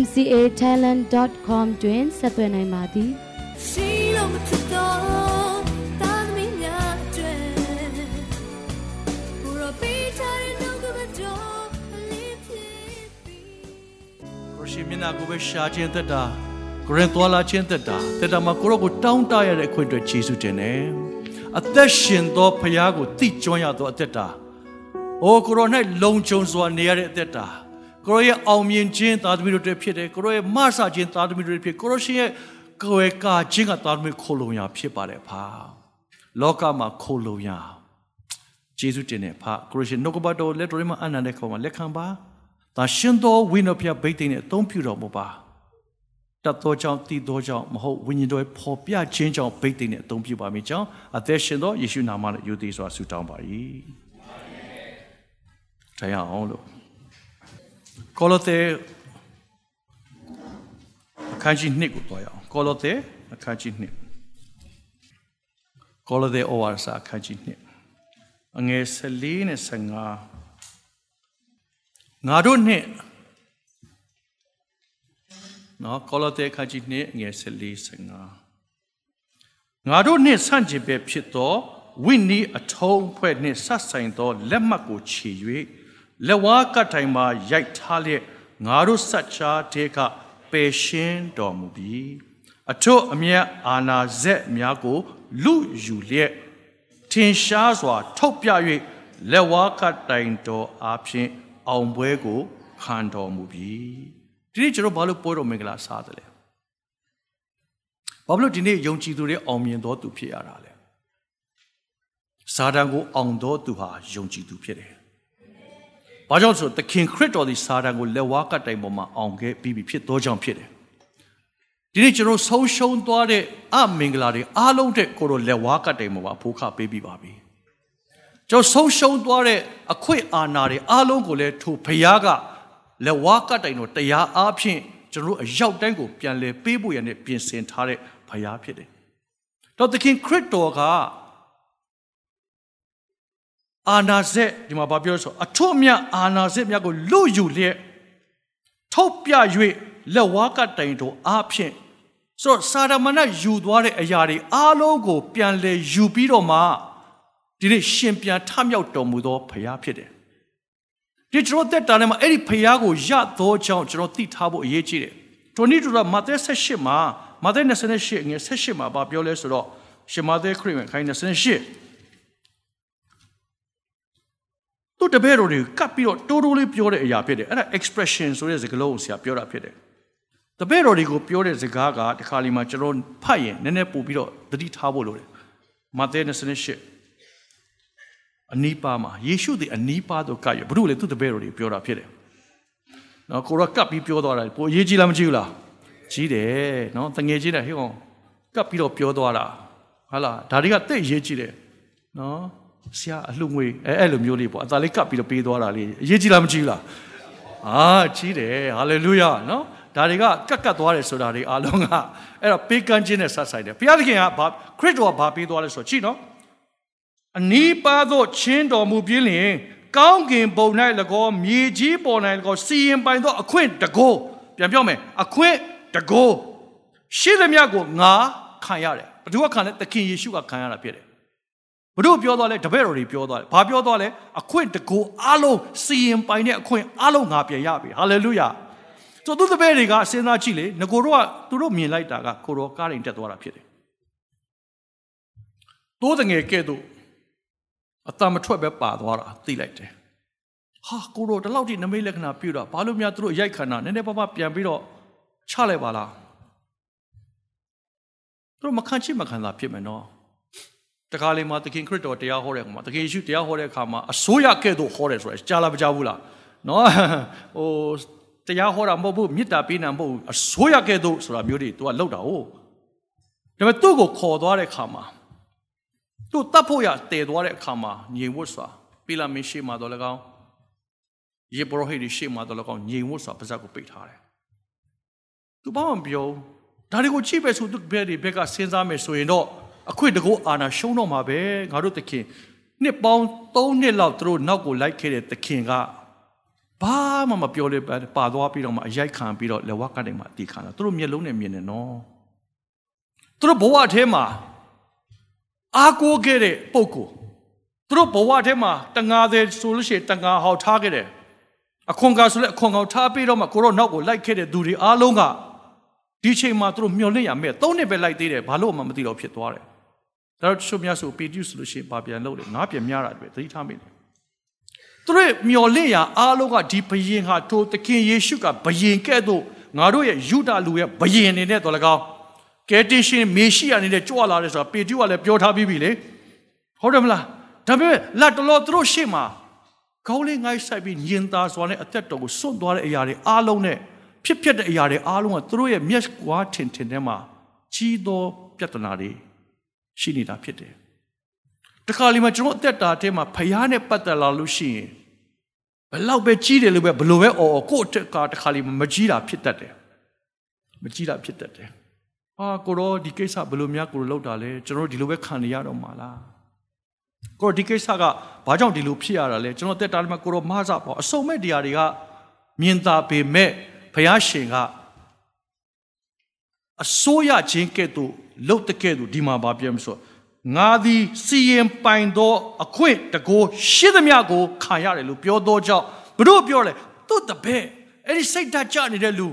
mcatalent.com တွင်ဆက်သွယ်နိုင်ပါသည်ရှိလို့မထတော့တာသမီးများကျွဲဘူရောပေးချင်တော့ကမတော်လေးဖြစ်ပြီးကိုရှိမျက်နှာကိုပဲရှာခြင်းသက်တာကိုရင်သွာလာခြင်းသက်တာသက်တာမှာကိုရောကိုတောင်းတရတဲ့အခွင့်အတွက်ယေရှုတင်တယ်အသက်ရှင်သောဖခင်ကိုသိကျွမ်းရသောအသက်တာအိုးကိုရော၌လုံခြုံစွာနေရတဲ့အသက်တာ ကိုရောရဲ့အောင်မြင်ခြင်းသားသမီးတို့တွေဖြစ်တယ်ကိုရောရဲ့မဆခြင်းသားသမီးတို့တွေဖြစ်ကိုရောရှင်ရဲ့ကိုယ်ကာခြင်းကသားသမီးခိုလုံရဖြစ်ပါတယ်ဖာလောကမှာခိုလုံရယေရှုတင်တယ်ဖာကိုရရှင်နှုတ်ကပတ်တော်လက်တော်မှာအနန္တခေါ်မှာလက်ခံပါဒါရှင်တော်ဝိညာဉ်ဖျားဗိတ်သိနဲ့အသုံးပြုတော်မူပါတတ်သောကြောင့်တည်သောကြောင့်မဟုတ်ဝိညာဉ်တော်ဖော်ပြခြင်းကြောင့်ဗိတ်သိနဲ့အသုံးပြုပါမိကြောင်းအသက်ရှင်သောယေရှုနာမနဲ့ယုသိစွာဆုတောင်းပါ၏တရားအောင်လို့ ကောလောသဲအခန်းကြီး2ကိုတွားရအောင်ကောလောသဲအခန်းကြီး2ကောလောသဲဩဝါဒစာအခန်းကြီး2အငယ်14နဲ့15ငါတို့နှင့်နော်ကောလောသဲအခန်းကြီး2အငယ်14 15ငါတို့နှင့်ဆန့်ကျင်ပဲဖြစ်သောဝိနည်းအထုံးဖွဲ့နှင့်ဆက်ဆိုင်သောလက်မှတ်ကိုခြေ၍ လက်ဝါးကတိုင်မှာရိုက်ထားလျက်ငါတို့ဆက်ချားတဲ့ကပယ်ရှင်းတော်မူပြီးအထွတ်အမြတ်အာနာဇက်များကိုလူယူလျက်ထင်ရှားစွာ ထုတ်ပြ၍လက်ဝါးကတိုင်တော်အားဖြင့်အောင်ပွဲကိုခံတော်မူပြီးဒီနေ့ကျွန်တော်ဘာလို့ပွဲတော်မင်္ဂလာစားတယ်လဲဘာလို့ဒီနေ့ယုံကြည်သူတွေအောင်မြင်တော်သူဖြစ်ရတာလဲစာတန်ကိုအောင်တော်သူဟာယုံကြည်သူဖြစ်တယ်။ ဘာကြောင့်ဆိုသခင်ခရစ်တော်ဒီစာတန်ကိုလက်ဝါးကတိုင်ပေါ်မှာအောင်ခဲ့ပြီးပြီဖြစ်သောကြောင့်ဖြစ်တယ်။ဒီနေ့ကျွန်တော်ဆုံးရှုံးသွားတဲ့အမင်္ဂလာတွေအားလုံးတဲ့ကိုရောလက်ဝါးကတိုင်ပေါ်မှာဖိုးခပေးပြီးပါပြီ။ကျွန်တော်ဆုံးရှုံးသွားတဲ့အခွင့်အာဏာတွေအားလုံးကိုလည်းထိုဖခင်ကလက်ဝါးကတိုင်တော်တရားအားဖြင့်ကျွန်တော်အရောက်တိုင်းကိုပြန်လဲပေးဖို့ရတဲ့ပြင်ဆင်ထားတဲ့ဖခင်ဖြစ်တယ်။တော့သခင်ခရစ်တော်က အာနာဇက်ဒီမှာဘာပြောဆိုအထွတ်မြတ်အာနာဇက်မြတ်ကိုလွတ်ယူလျက်ထုတ်ပြ၍လက်ဝါးကတိုင်တို့အားဖြင့်ဆိုတော့စာရမဏယူသွားတဲ့အရာတွေအားလုံးကို ပြန်လဲယူပြီးတော့မှဒီနေ့ရှင်ပြန်ထမြောက်တော်မူသောဖခင်ဖြစ်တယ်ဒီကျွန်တော်တက်တာနဲ့မှာအဲ့ဒီဖခင်ကိုရသောကြောင့်ကျွန်တော်သိထားဖို့အရေးကြီးတယ်တိုနီတူကမဿဲ78မှာမဿဲ28ငယ်78မှာဘာပြောလဲဆိုတော့ရှင်မဿဲခရစ်ဝင်ခိုင်း28 သူ့တပည့်တော်တွေကပ်ပြီးတော့တိုးတိုးလေးပြောတဲ့အရာဖြစ်တယ်အဲ့ဒါ expression ဆိုတဲ့စကားလုံးကိုဆရာပြောတာဖြစ်တယ်တပည့်တော်တွေကိုပြောတဲ့စကားကတခါလီမှာကျွန်တော်ဖတ်ရင်နည်းနည်းပို့ပြီးတော့သတိထားဖို့လိုတယ်မဿဲ28အနီးပါးမှာယေရှုသည်အနီးပါးတော့ကပ်ရဘုရုလေသူ့တပည့်တော်တွေပြောတာဖြစ်တယ်နော်ကိုရောကပ်ပြီးပြောသွားတာပိုအရေးကြီးလားမကြီးဘူးလားကြီးတယ်နော်တငယ်ကြီးတယ်ဟေ့ကောင်ကပ်ပြီးတော့ပြောသွားတာဟာလားဒါတွေကတိတ်ရေးကြီးတယ်နော် ဆရာအလှငွေအဲအဲ့လိုမျိုးလေးပေါ့အသာလေးကပ်ပြီးတော့ပေးသွားတာလေးအရေးကြီးလားမကြီးလားအာကြီးတယ်ဟာလေလုယာနော်ဒါတွေကကတ်ကတ်သွားတယ်ဆိုတာတွေအားလုံးကအဲ့တော့ပေးကမ်းခြင်းနဲ့ဆက်ဆိုင်တယ်ဘုရားသခင်ကဘာခရစ်တော်ကဘာပေးသွားလဲဆိုတော့ကြည့်နော်အနီးပါသောချင်းတော်မူပြင်းလျင်ကောင်းကင်ဘုံ၌၎င်းမြေကြီးပေါ်၌၎င်းစီရင်ပိုင်သောအခွင့်တကိုးပြန်ပြောမယ်အခွင့်တကိုးရှိသမျှကိုငါခံရတယ်ဘယ်သူကခံလဲသခင်ယေရှုကခံရတာဖြစ်တယ် ဘုတို့ပြောသွားလဲတပည့်တော်တွေပြောသွားတယ်ဘာပြောသွားလဲအခွင့်တကူအားလုံးစီရင်ပိုင်တဲ့အခွင့်အားလုံးငါပြန်ရပြီဟာလေလုယာဆိုသူတပည့်တွေကစဉ်းစားကြည့်လေငကိုတို့ကသူတို့မြင်လိုက်တာကကိုတော်ကားရင်တက်သွားတာဖြစ်တယ်တိုးတငယ်ကဲ့သို့အတမထွက်ပဲပါသွားတာသိလိုက်တယ်ဟာကိုတော်ဒီလောက်ထိနမိတ်လက္ခဏာပြုတာဘာလို့များသူတို့ရိုက်ခဏနည်းနည်းပါးပါးပြန်ပြီးတော့ချလိုက်ပါလားသူတို့မခံချိမခံတာဖြစ်မယ်နော် တခါလေမှာသခင်ခရစ်တော်တရားဟောတဲ့အခါမှာသခင်ယေရှုတရားဟောတဲ့အခါမှာအစိုးရကဲ့သို့ဟောတယ်ဆိုတာကြားလားမကြားဘူးလားနော်ဟိုတရားဟောတာမဟုတ်ဘူးမေတ္တာပေးတာမဟုတ်ဘူးအစိုးရကဲ့သို့ဆိုတာမျိုးတွေ तू ကလောက်တာဟုတ်ဒါပေမဲ့သူ့ကိုခေါ်သွားတဲ့အခါမှာသူ့တတ်ဖို့ရတည်သွားတဲ့အခါမှာညင်ဝတ်စွာပိလာမင်းရှိမှတော့၎င်းယေဘရဟိတွေရှိမှတော့၎င်းညင်ဝတ်စွာပါဇက်ကိုပိတ်ထားတယ်သူဘာမှမပြောဒါတွေကိုချိပဲဆိုသူဘက်တွေဘက်ကစဉ်းစားမယ်ဆိုရင်တော့ အခွင့်တကူအာနာရှုံးတော့မှာပဲငါတို့တခင်နှစ်ပေါင်း3နှစ်လောက်သူတို့နောက်ကိုလိုက်ခဲ့တဲ့တခင်ကဘာမှမပြောလေပါသွားပြီးတော့မှအရိုက်ခံပြီးတော့လက်ဝါးကနေမှအတီခံတာသူတို့မျက်လုံးနဲ့မြင်နေနော်သူတို့ဘဝထဲမှာအားကိုးခဲ့တဲ့ပုံကိုသူတို့ဘဝထဲမှာတငါသေးဆိုလို့ရှိရင်တငါဟောက်ထားခဲ့တယ်အခွန်ကာဆိုလဲအခွန်ကောင်ထားပြီးတော့မှကိုရောနောက်ကိုလိုက်ခဲ့တဲ့သူတွေအားလုံးကဒီချိန်မှာသူတို့မျောလင့်ရမယ်သုံးနှစ်ပဲလိုက်သေးတယ်ဘာလို့မှမသိတော့ဖြစ်သွားတယ် ဒါတော့ချုပ်များဆိုပီတူဆိုလို့ရှိရင်ဘာပြန်လုပ်လဲငါပြန်များတာတွေသတိထားမိတယ်သူတို့မျောလင့်ရအားလုံးကဒီဘယင်ဟာထိုသခင်ယေရှုကဘယင်ကဲ့သို့ငါတို့ရဲ့ယူဒလူရဲ့ဘယင်အနေနဲ့တော်လကောင်းကယ်တင်ရှင်မေရှိယအနေနဲ့ကြွလာတယ်ဆိုတာပေတရုကလည်းပြောထားပြီးပြီလေဟုတ်တယ်မလားဒါပေမဲ့လက်တလောသူတို့ရှေ့မှာကောင်းလေးငိုင်းဆိုင်ပြီးညင်သာစွာနဲ့အသက်တော်ကိုစွန့်သွားတဲ့အရာတွေအားလုံးနဲ့ဖြစ်ဖြစ်တဲ့အရာတွေအားလုံးကသူတို့ရဲ့မျက်ကွာထင်ထင်ထဲမှာကြီးသောပြဿနာတွေ ရှိနေတာဖြစ်တယ်တခါလေမှကျွန်တော်အသက်တာထဲမှာဖယားနဲ့ပတ်သက်လာလို့ရှိရင်ဘလောက်ပဲကြီးတယ်လို့ပဲဘလို့ပဲအော်ကို့အတက်ကတခါလေမကြီးတာဖြစ်တတ်တယ်မကြီးတာဖြစ်တတ်တယ်အာကိုရောဒီကိစ္စဘလို့များကိုလောက်တာလဲကျွန်တော်ဒီလိုပဲခံနေရတော့မှာလားကိုဒီကိစ္စကဘာကြောင့်ဒီလိုဖြစ်ရတာလဲကျွန်တော်တက်တာလည်းမကိုရောမဆပေါ့အစုံမဲ့တရားတွေကမြင်သာပေမဲ့ဘုရားရှင်က အစိုးရခြင်းကဲ့သို့လှုပ်တဲ့ကဲ့သို့ဒီမှာဗာပြောမဆိုငါသည်စီရင်ပိုင်သောအခွင့်တကိုးရှိသမျှကိုခံရတယ်လို့ပြောသောကြောင့်ဘုတို့ပြောလဲသူ့တပည့်အဲ့ဒီစိတ်ဓာတ်ကြနေတဲ့လူ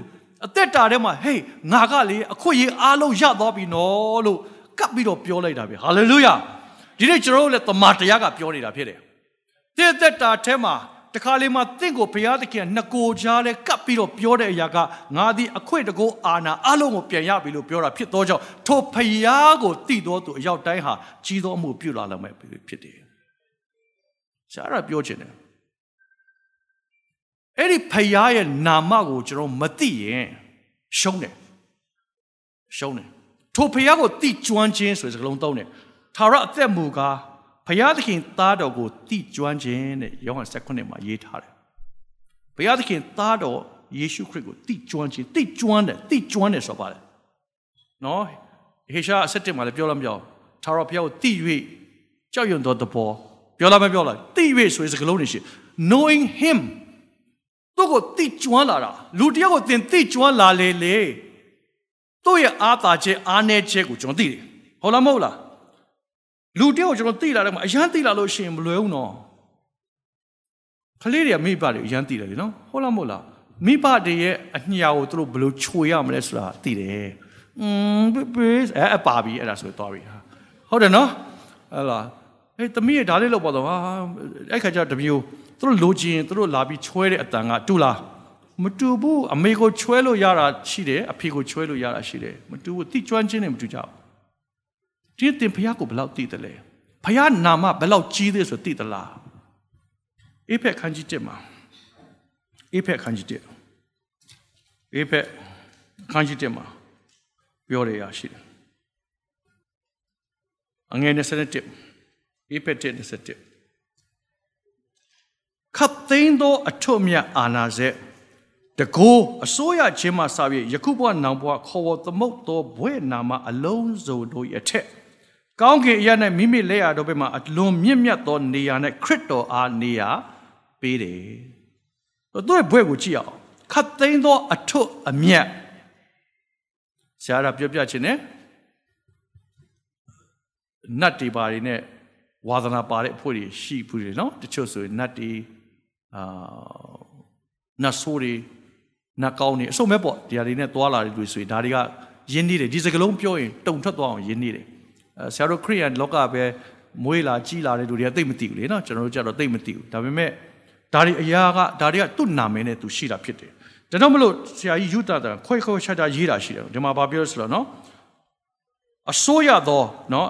အသက်တာထဲမှာဟေးငါကလေအခွင့်အရေးအားလုံးရသွားပြီနော်လို့ကပ်ပြီးတော့ပြောလိုက်တာပဲဟာလေလုယာဒီနေ့ကျွန်တော်တို့လည်းတမန်တရားကပြောနေတာဖြစ်တယ်တဲ့သက်တာထဲမှာ တခါလေမှတင့်ကိုဘုရားသခင်နှစ်ကိုကြားလဲကပ်ပြီးတော့ပြောတဲ့အရာကငါသည်အခွင့်တကောအာနာအလုံးကိုပြန်ရပြီလို့ပြောတာဖြစ်သောကြောင့်ထိုဘုရားကိုတည်တော်သူအရောက်တိုင်းဟာကြီးသောအမှုပြုလာလာမယ်ဖြစ်တယ်။ဆရာကပြောချင်တယ်။အဲ့ဒီဘုရားရဲ့နာမကိုကျွန်တော်မသိရင်ရှုံးတယ်။ရှုံးတယ်။ထိုဘုရားကိုတိကျွမ်းခြင်းဆိုတဲ့စကားလုံးသုံးတယ်။ထာဝရအသက်မူကား ဘုရားသခင်သားတော်ကိုတိကျွမ်းခြင်းတဲ့ယောဟန်16မှာရေးထားတယ်ဘုရားသခင်သားတော်ယေရှုခရစ်ကိုတိကျွမ်းခြင်းတိကျွမ်းတယ်တိကျွမ်းတယ်ဆိုပါတယ်နော်ဟေရှာအဆက်တင်မှာလည်းပြောလို့မပြောထာဝရဘုရားကိုတိ၍ကြောက်ရွံ့သောသဘောပြောလားမပြောလားတိ၍ဆိုတဲ့စကားလုံးတွေရှိ knowing him သူ့ကိုတိကျွမ်းလာတာလူတယောက်ကိုသင်တိကျွမ်းလာလေလေသူ့ရဲ့အားသာခြင်းအားနည်းခြင်းကိုကျွန်တော်သိတယ်ဟုတ်လားမဟုတ်လား လူတယောက်ကျွန်တော်သိလာတယ်မှာအရန်သိလာလို့ရှိရင်မလွယ်ဘူးနော်ကလေးတွေကမိဘတွေအရန်သိတယ်လေနော်ဟုတ်လားမဟုတ်လားမိဘတွေရဲ့အညာကိုသူတို့ဘယ်လိုခြွေရမလဲဆိုတာသိတယ်อืมပေးအဲအပါပြီအဲ့ဒါဆိုတော့ပြီဟုတ်တယ်နော်ဟဲ့လားဟေးသမီးရဲ့ဒါလေးလောက်ပေါ့တော့ဟာအဲ့ခါကျတမျိုးသူတို့လိုချင်သူတို့လာပြီးချွဲတဲ့အတန်ကတူလားမတူဘူးအမေကိုချွဲလို့ရတာရှိတယ်အဖေကိုချွဲလို့ရတာရှိတယ်မတူဘူးတိကျွမ်းခြင်းနဲ့မတူကြဘူး ဒီတင်ဖះကိုဘယ်လောက်သိတယ်လဲဖះနာမဘယ်လောက်ကြီးသေးဆိုသိသလားအေဖက်ခန်းကြီးတက်မှာအေဖက်ခန်းကြီးတက်အေဖက်ခန်းကြီးတက်မှာပြောရရရှိတယ်အငယ်27အေဖက်တက်27ခတ်သိန်းသောအထွတ်မြတ်အာနာစေတကိုးအစိုးရချင်းမှစပြီးယခုဘဝနောင်ဘဝခေါ်ဝသမုတ်သောဘွဲ့နာမအလုံးစုံတို့ရဲ့အထက် ကောင်းကင်အရာ၌မိမိလက်ရတော်ဘက်မှာအလွန်မြင့်မြတ်သောနေရာ၌ခရစ်တော်အားနေရာပေးတယ်။သူ့ရဲ့ဘွဲ့ကိုကြည့်အောင်ခတ်သိမ်းသောအထွတ်အမြတ်ဆရာကပြောပြခြင်းနဲ့နတ်တွေပါတွေနဲ့ဝါသနာပါတဲ့အဖို့တွေရှိဘူးတွေနော်တချို့ဆိုရင်နတ်တွေအာနတ်ဆိုးတွေနတ်ကောင်းတွေအစုံမဲ့ပေါ့တရားတွေနဲ့တွာလာတွေဆိုရင်ဒါတွေကယဉ်နေတယ်ဒီစကလုံးပြောရင်တုံထွက်သွားအောင်ယဉ်နေတယ် ဆရာတို့ခရိယန်လောကပဲမွေးလာကြီးလာတဲ့လူတွေကသိမသိဘူးလေနော်ကျွန်တော်တို့ကြတော့သိမသိဘူးဒါပေမဲ့ဒါတွေအရာကဒါတွေကသူ့နာမည်နဲ့သူရှိတာဖြစ်တယ်ဒါတော့မလို့ဆရာကြီးယူတာတာခွဲခွဲခြားခြားရေးတာရှိတယ်ဒီမှာဘာပြောလဲဆိုတော့နော်အစိုးရသောနော်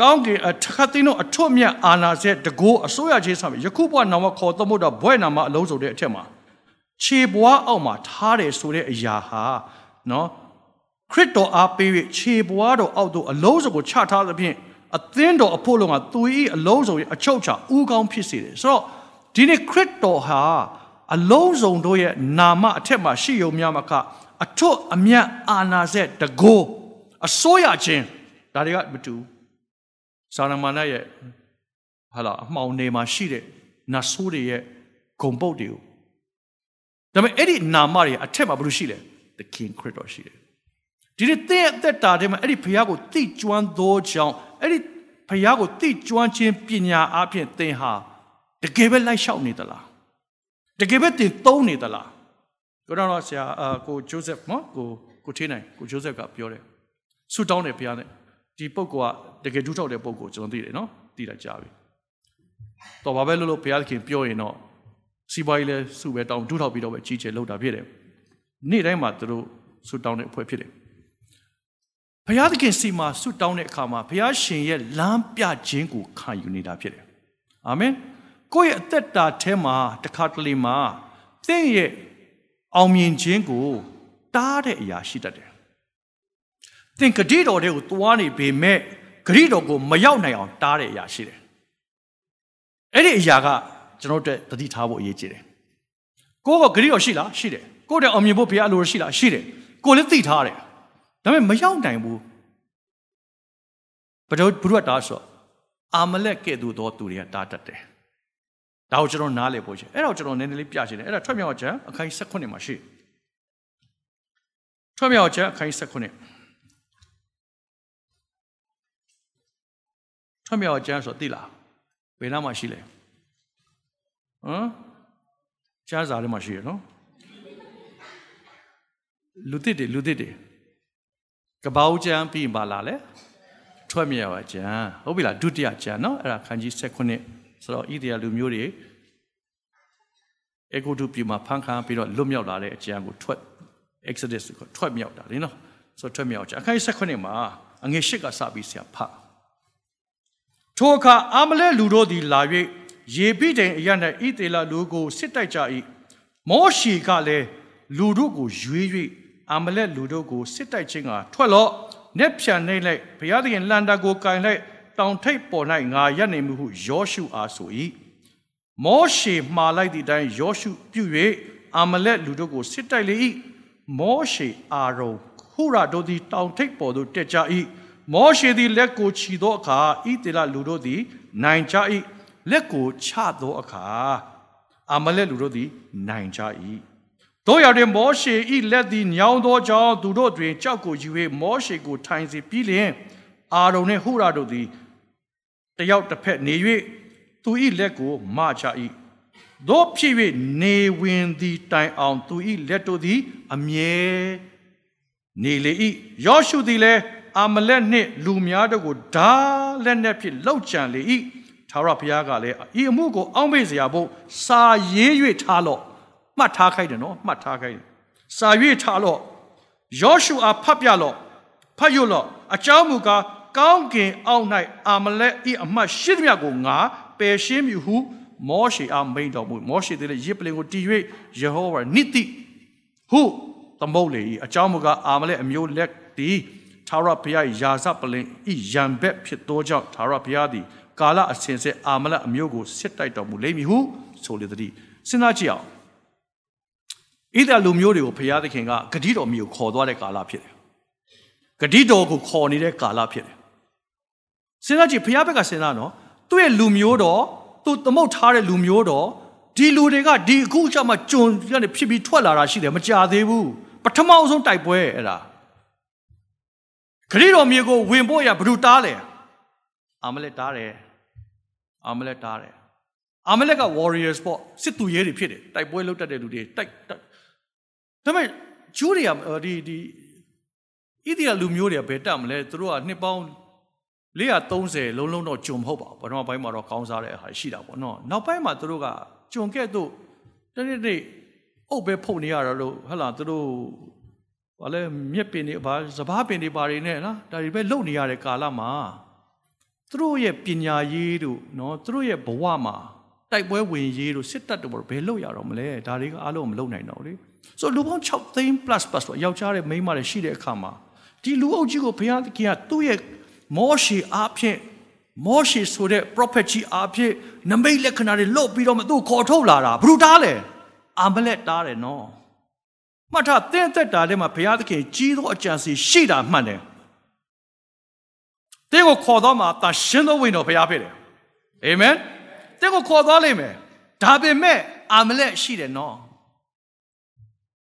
ကောင်းကင်အထက်သိန်းတို့အထွတ်မြတ်အာနာစေတကိုးအစိုးရချင်းဆာယခုဘဝနာမခေါ်သမုတ်တော့ဘွဲ့နာမအလုံးစုံတဲ့အထက်မှာခြေပွားအောက်မှာထားတယ်ဆိုတဲ့အရာဟာနော် ခရစ်တော်အားပေး၍ခြေပွားတော်အောက်သို့အလုံးစုံကိုချထားသဖြင့်အသင်းတော်အဖို့လုံးကသူ၏အလုံးစုံရဲ့အချုပ်ချာဥကောင်းဖြစ်စေတယ်ဆိုတော့ဒီနေ့ခရစ်တော်ဟာအလုံးစုံတို့ရဲ့နာမအထက်မှာရှိယုံများမကအထွတ်အမြတ်အာနာစက်တကိုးအစိုးရခြင်းဒါတွေကမတူစာရမဏေရဲ့ဟာလာအမှောင်နေမှာရှိတဲ့နတ်ဆိုးတွေရဲ့ဂုံပုတ်တွေကိုဒါပေမဲ့အဲ့ဒီနာမတွေအထက်မှာဘယ်လိုရှိလဲ the king ခရစ်တော်ရှိတယ် ဒီနေ့တဲ့အသက်တာထဲမှာအဲ့ဒီဘုရားကိုသိကျွမ်းသောကြောင့်အဲ့ဒီဘုရားကိုသိကျွမ်းခြင်းပညာအပြင်သင်ဟာတကယ်ပဲလိုက်လျှောက်နေသလားတကယ်ပဲသင်သုံးနေသလားကိုတော်တော်ဆရာအာကိုဂျိုးဆက်နော်ကိုကိုထေးနိုင်ကိုဂျိုးဆက်ကပြောတယ်ဆူတောင်းတယ်ဘုရားနဲ့ဒီပုဂ္ဂိုလ်ကတကယ်ဒုထောက်တဲ့ပုဂ္ဂိုလ်ကျွန်တော်သိတယ်နော်သိတာကြားပြီတော့ဘာပဲလို့လို့ဘုရားသခင်ပြောရင်တော့စီးပွားရေးလဲစုပဲတောင်းဒုထောက်ပြီးတော့ပဲကြီးကျယ်လောက်တာဖြစ်တယ်နေ့တိုင်းမှာသူတို့ဆူတောင်းတဲ့အဖွဲ့ဖြစ်တယ် ဘုရားသခင်စီမှာဆူတောင်းတဲ့အခါမှာဘုရားရှင်ရဲ့လမ်းပြခြင်းကိုခံယူနေတာဖြစ်တယ်အာမင်ကိုယ့်ရဲ့အသက်တာထဲမှာတခါတလေမှာသင်ရဲ့အောင်မြင်ခြင်းကိုတားတဲ့အရာရှိတတ်တယ်။သင်ဂတိတော်တွေကိုသွားနေပေမဲ့ဂတိတော်ကိုမရောက်နိုင်အောင်တားတဲ့အရာရှိတယ်။အဲ့ဒီအရာကကျွန်တော်တို့သတိထားဖို့အရေးကြီးတယ်။ကိုယ်ကဂတိတော်ရှိလားရှိတယ်။ကိုယ်တည်းအောင်မြင်ဖို့ဘုရားအလိုရှိလားရှိတယ်။ကိုယ်လည်းသိထားတယ်။ ဒါပေမဲ့မရောက်နိုင်ဘူး။ဘယ်တော့ဘုရားတားဆိုအာမလက်ကဲ့သို့သောသူတွေကတားတတ်တယ်။ဒါကိုကျွန်တော်နားလည်ဖို့ရှင်အဲ့တော့ကျွန်တော်နည်းနည်းလေးပြချင်တယ်အဲ့ဒါထွက်မြောက်ချက်အခန်း16မှာရှိထွက်မြောက်ချက်အခန်း16ထွက်မြောက်ချက်ဆိုသိလားဘယ်နားမှာရှိလဲဟမ်ကြားစားလေးမှာရှိရနော်လူတစ်တွေလူတစ်တွေ ကပောက်ချမ်းပြီးပါလာလဲထွက်မြောက်ချမ်းဟုတ်ပြီလားဒုတိယချမ်းနော်အဲ့ဒါခန်းကြီး16ဆိုတော့ဣသရေလလူမျိုးတွေအေဂုတုပြည်မှာဖန်ခံပြီးတော့လွတ်မြောက်လာတဲ့အကြံကိုထွက် Exodus ကိုထွက်မြောက်တာလေနော်ဆိုထွက်မြောက်ကြအခန်း16မှာအငယ်၈ကစပြီးဆရာဖတ်ထိုအခါအာမလဲလူတို့သည်လာ၍ယေပိတိုင်အရ၌ဣသေလလူကိုစစ်တိုက်ကြ၏မောရှေကလည်းလူတို့ကိုရွေး၍ အာမလဲလူတို့ကိုစစ်တိုက်ခြင်းကထွက်လော့နက်ဖြန်နေလိုက်ဘုရားသခင်လန်တာကိုကင်လိုက်တောင်ထိပ်ပေါ်၌ငါရက်နေမှုဟုယောရှုအားဆို၏မောရှေမှားလိုက်သည့်အတိုင်းယောရှုပြု၍အာမလက်လူတို့ကိုစစ်တိုက်လေ၏မောရှေအာရုံဟုရတို့သည်တောင်ထိပ်ပေါ်သို့တက်ကြ၏မောရှေသည်လက်ကိုချီသောအခါဣသေလလူတို့သည်နိုင်ကြ၏လက်ကိုချသောအခါအာမလက်လူတို့သည်နိုင်ကြ၏ တို့ရတဲ့မောရှေ၏လက်သည်ညောင်းသောကြောင့်သူတို့တွင်ကြောက်ကိုယူ၍မောရှေကိုထိုင်စေပြီးလျှင်အာရုံနှင့်ဟုရတို့သည်တယောက်တစ်ဖက်နေ၍သူ၏လက်ကိုမချ၏တို့ဖြစ်၍နေဝင်သည်တိုင်အောင်သူ၏လက်တို့သည်အမြဲနေလေ၏ယောရှုသည်လည်းအာမလက်နှင့်လူများတို့ကိုဓာလက်နှင့်ဖြင့်လှုပ်ကြံလေ၏သာရဘုရားကလည်းဤအမှုကိုအောက်မေ့စရာဖို့စာရေး၍ထားလော့ မှတ်ထားခိုင်းတယ်နော်မှတ်ထားခိုင်းတယ်စာ၍ထားလော့ယောရှုအားဖတ်ပြလော့ဖတ်ရလော့အကြောင်းမူကားကောင်းကင်အောက်၌အာမလက်ဤအမှတ်ရှိသမျှကိုငါပယ်ရှင်းမည်ဟုမောရှေအားမိန်တော်မူမောရှေသည်လည်းရစ်ပလင်ကိုတည်၍ယေဟောဝါနိတိဟုသမုတ်လေ၏အကြောင်းမူကားအာမလက်အမျိုးလက်သည်သာရဘုရားယာဇပလင်ဤယံဘက်ဖြစ်သောကြောင့်သာရဘုရားသည်ကာလအစဉ်ဆက်အာမလက်အမျိုးကိုစစ်တိုက်တော်မူလိမ့်မည်ဟုဆိုလေသည်စဉ်းစားကြည့်အောင် ဣသလူမျိုးတွေကိုဘုရားသခင်ကဂတိတော်မျိုးခေါ်သွားတဲ့ကာလဖြစ်တယ်ဂတိတော်ကိုခေါ်နေတဲ့ကာလဖြစ်တယ်စဉ်းစားကြည့်ဘုရားဘက်ကစဉ်းစားနော်သူ့ရဲ့လူမျိုးတော်သူသမုတ်ထားတဲ့လူမျိုးတော်ဒီလူတွေကဒီအခုကျမှကြုံကနေဖြစ်ပြီးထွက်လာတာရှိတယ်မကြသေးဘူးပထမအဆုံးတိုက်ပွဲအဲ့ဒါခရီးတော်မြေကိုဝင်ဖို့ရဘယ်သူတားလဲအာမလက်တားတယ်အာမလက်တားတယ်အာမလက်က warriors ပေါ့စစ်သူရဲတွေဖြစ်တယ်တိုက်ပွဲလုပ်တတ်တဲ့လူတွေတိုက် ဒါပေမဲ့ဂျူးတွေကဒီဒီဣသရေလလူမျိုးတွေကဘယ်တက်မလဲသူတို့ကနှစ်ပေါင်း430လုံးလုံးတော့ဂျုံမဟုတ်ပါဘူးပထမပိုင်းမှာတော့ကောင်းစားတဲ့ဟာရှိတာပေါ့နော်နောက်ပိုင်းမှာသူတို့ကဂျုံကဲ့သို့တနေ့နေ့အုပ်ပဲဖုန်နေရတာလို့ဟဟလာသူတို့ဘာလဲမြက်ပင်တွေဘာစပားပင်တွေဘာတွေနဲ့နော်ဒါတွေပဲလုံနေရတဲ့ကာလမှာသူတို့ရဲ့ပညာရေးတို့နော်သူတို့ရဲ့ဘဝမှာတတိုက်ပွဲဝင်ရေးတို့စစ်တပ်တို့ဘယ်လုပ်ရတော့မလဲဒါတွေကအားလုံးမလုပ်နိုင်တော့လေ ဆိုလူပေါင်း6သိန်း plus plus တော့ယောက်ျားတဲ့မိန်းမတွေရှိတဲ့အခါမှာဒီလူအုပ်ကြီးကိုဘုရားသခင်ကသူ့ရဲ့မောရှေအားဖြင့်မောရှေဆိုတဲ့ prophet ကြီးအားဖြင့်နမိတ်လက္ခဏာတွေလွတ်ပြီးတော့မှသူ့ခေါ်ထုတ်လာတာဘယ်လိုတားလဲအာမလက်တားတယ်နော်မှတ်ထားတဲ့သက်တာထဲမှာဘုရားသခင်ကြီးသောအကြံစီရှိတာမှန်တယ်တင်းကိုခေါ်တော့မှတာရှင်းသောဝိညာဉ်တော်ဘုရားဖြစ်တယ်အာမင်တင်းကိုခေါ်သွားလိမ့်မယ်ဒါပေမဲ့အာမလက်ရှိတယ်နော်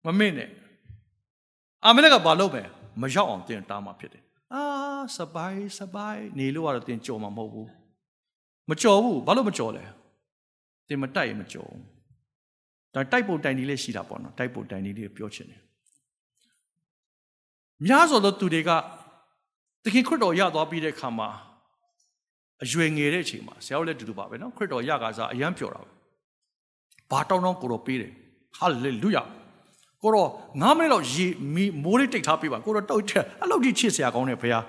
မမင်းနဲ့အာမလက်ကဘာလုပ်မယ်မရောက်အောင်တင်းတားမှဖြစ်တယ်အာစပိုင်စပိုင်နေလို့ကတော့တင်းကြော်မှာမဟုတ်ဘူးမကြော်ဘူးဘာလို့မကြော်လဲတင်းမတိုက်ရင်မကြော်ဘူးဒါတိုက်ဖို့တိုင်ဒီလေးရှိတာပေါ့နော်တိုက်ဖို့တိုင်ဒီလေးပြောချင်တယ်များစွာသောသူတွေကသခင်ခရစ်တော်ရသွားပြီးတဲ့အခါမှာအရွယ်ငယ်တဲ့အချိန်မှာဆရာတို့လည်းတူတူပါပဲနော်ခရစ်တော်ရကစားအယံပြောတာပဲဘာတောင်းတောင်းကိုတော့ပေးတယ်ဟာလေလုယာ ကိုတော့9မိနစ်လောက်ရေမီမိုးလေးတိတ်ထားပေးပါကိုတော့တောက်ချက်အဲ့လောက်ကြီးချစ်စရာကောင်းတယ်ဖေဟာ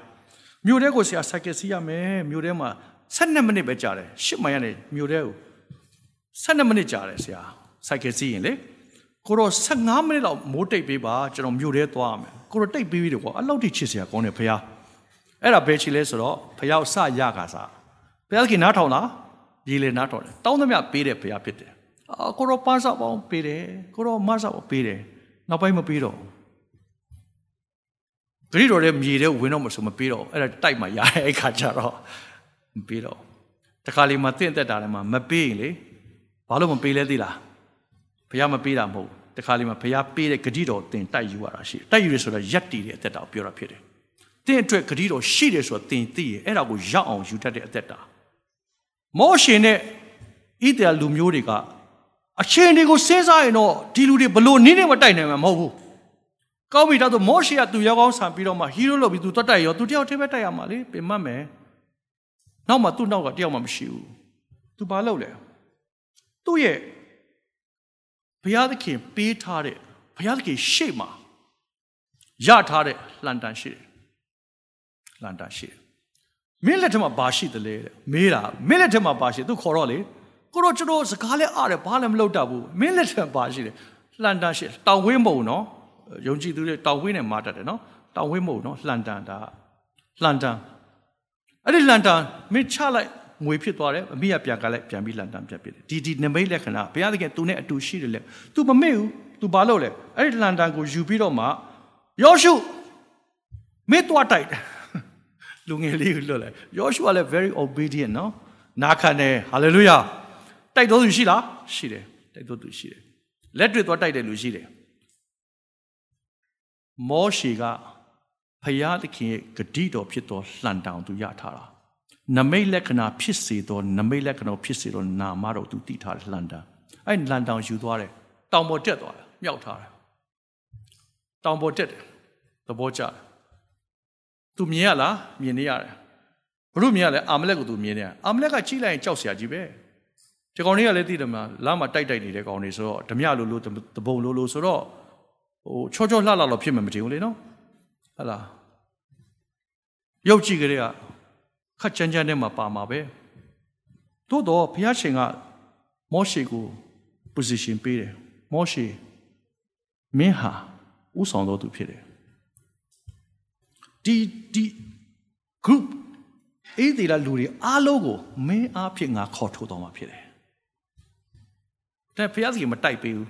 မြို့ထဲကိုဆရာစိုက်ကယ်စီးရမယ်မြို့ထဲမှာ12မိနစ်ပဲကြာတယ်10မိုင်ကနေမြို့ထဲကို12မိနစ်ကြာတယ်ဆရာစိုက်ကယ်စီးရင်လေကိုတော့15မိနစ်လောက်မိုးတိတ်ပေးပါကျွန်တော်မြို့ထဲသွားရမယ်ကိုတော့တိတ်ပေးပြီးတယ်ကွာအဲ့လောက်ကြီးချစ်စရာကောင်းတယ်ဖေဟာအဲ့ဒါဘယ်ချီလဲဆိုတော့ဖယောက်စရကစားဘုရားခင်နားထောင်လားရေလေနားထောင်တယ်တောင်းသမျှပေးတယ်ဘုရားဖြစ်တယ်အာကိုတော့ပန်းစားပေါင်းပေးတယ်ကိုတော့မစားပေါင်းပေးတယ် နောက်ပိုင်းမပေးတော့ဂရိတော်ရဲ့မြေတဲ့ဝင်တော့မဆိုမပေးတော့အဲ့ဒါတိုက်မှရတဲ့အခါကျတော့မပေးတော့တခါလေမှတင့်တက်တာလည်းမပေးရင်လေဘာလို့မပေးလဲသိလားဘုရားမပေးတာမဟုတ်တခါလေမှဘုရားပေးတဲ့ဂရိတော်တင်တိုက်ယူရတာရှိတိုက်ယူရဆိုတော့ရက်တည်တဲ့အသက်တာကိုပြောတာဖြစ်တယ်တင့်အတွက်ဂတိတော်ရှိတယ်ဆိုတော့တင်သိရင်အဲ့ဒါကိုရောက်အောင်ယူတတ်တဲ့အသက်တာမောရှင်နဲ့ဣသရေလလူမျိုးတွေက အချင်းတွေကိုစဉ်းစားရင်တော့ဒီလူတွေဘလို့နင်းနေမတိုက်နိုင်မှာမဟုတ်ဘူးကောင်းပြီဒါဆိုမောရှေကသူရောက်ကောင်းဆံပြီးတော့မှဟီးရိုးလုပ်ပြီးသူတွတ်တိုက်ရောသူတယောက်တည်းပဲတိုက်ရမှာလေပြင်မှတ်မယ်နောက်မှသူ့နောက်ကတယောက်မှမရှိဘူးသူဘာလုပ်လဲသူ့ရဲ့ဘုရားသခင်ပေးထားတဲ့ဘုရားသခင်ရှေ့မှာရထားတဲ့လှန်တန်ရှိတယ်လန်တာရှိတယ်မင်းလက်ထက်မှာဘာရှိသလဲတဲ့မေးတာမင်းလက်ထက်မှာဘာရှိသူခေါ်တော့လေ ကိုတော့ကျွန်တော်စကားလဲအားတယ်ဘာလည်းမလုပ်တတ်ဘူးမင်းလက်ထက်ဘာရှိတယ်လန်တာရှိတောင်ဝင်းမုံနော်ယုံကြည်သူတွေတောင်ဝင်းနဲ့မာတတ်တယ်နော်တောင်ဝင်းမုံနော်လန်တန်ဒါလန်တန်အဲ့ဒီလန်တန်မင်းချလိုက်ငွေဖြစ်သွားတယ်အမိကပြန်ကလိုက်ပြန်ပြီးလန်တန်ပြန်ဖြစ်တယ်ဒီဒီနမိတ်လက္ခဏာဘုရားသခင်သူနဲ့အတူရှိတယ်လေ तू မမေ့ဘူး तू ဘာလုပ်လဲအဲ့ဒီလန်တန်ကိုယူပြီးတော့မှယောရှုမင်းတွားတိုက်တယ်လူငယ်လေးကိုလွတ်လိုက်ယောရှုကလည်း very obedient နော်နာခံတယ် hallelujah တိုက်တော်သူရှိလားရှိတယ်တိုက်တော်သူရှိတယ်လက်တွေ့သွားတိုက်တဲ့လူရှိတယ်မောရှေကဖယားသခင်ရဲ့ဂတိတော်ဖြစ်တော်လှန်တောင်သူရထားတာနမိတ်လက္ခဏာဖြစ်စေသောနမိတ်လက္ခဏာဖြစ်စေသောနာမတော်သူတည်ထားတဲ့လှန်တောင်အဲ့လှန်တောင်ယူသွားတယ်တောင်ပေါ်တက်သွားတယ်မြောက်ထားတယ်တောင်ပေါ်တက်တယ်သဘောကျတယ်သူမြင်ရလားမြင်နေရတယ်ဘုရုမြင်ရလဲအာမလက်ကိုသူမြင်နေရအာမလက်ကကြည့်လိုက်ရင်ကြောက်စရာကြီးပဲ ဒီကောင်လေးကလည်းသိတယ်မလားလမ်းမှာတိုက်တိုက်နေတဲ့ကောင်တွေဆိုတော့ဓမြလိုလိုတပုံလိုလိုဆိုတော့ဟိုချောချောလှလှတော့ဖြစ်မှာမထင်ဘူးလေနော်ဟလာရုပ်ကြည့်ကြတဲ့ကခက်ချမ်းချမ်းနဲ့မှာပါမှာပဲသို့တော့ဘုရားရှင်ကမောရှေကို position ပေးတယ်မောရှေမင်းဟာဥဆောင်တော်သူဖြစ်တယ်ဒီဒီ group အေးဒီလာလူတွေအားလုံးကိုမင်းအားဖြင့်ငါခေါ်ထုတ်တော်မှာဖြစ်တယ်။ တဲ့ဖျားစီမတိုက်ပေးဘူး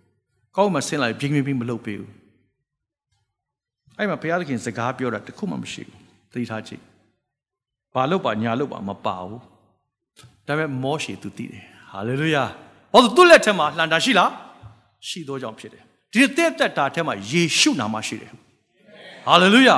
။ကောင်းမှဆင်းလာပြင်းပြင်းပြင်းမလုပ်ပေးဘူး။အဲ့မှာဘုရားသခင်စကားပြောတာတခုမှမရှိဘူး။သိထားကြည့်။ဘာလို့ပါညာလို့ပါမပါဘူး။ဒါပေမဲ့မောရှေသူတည်တယ်။ဟာလေလုယာ။ဘာလို့သူ့လက်ထက်မှာလှန်တာရှိလား။ရှိသောကြောင့်ဖြစ်တယ်။ဒီတဲ့တက်တာထဲမှာယေရှုနာမရှိတယ်။ဟာလေလုယာ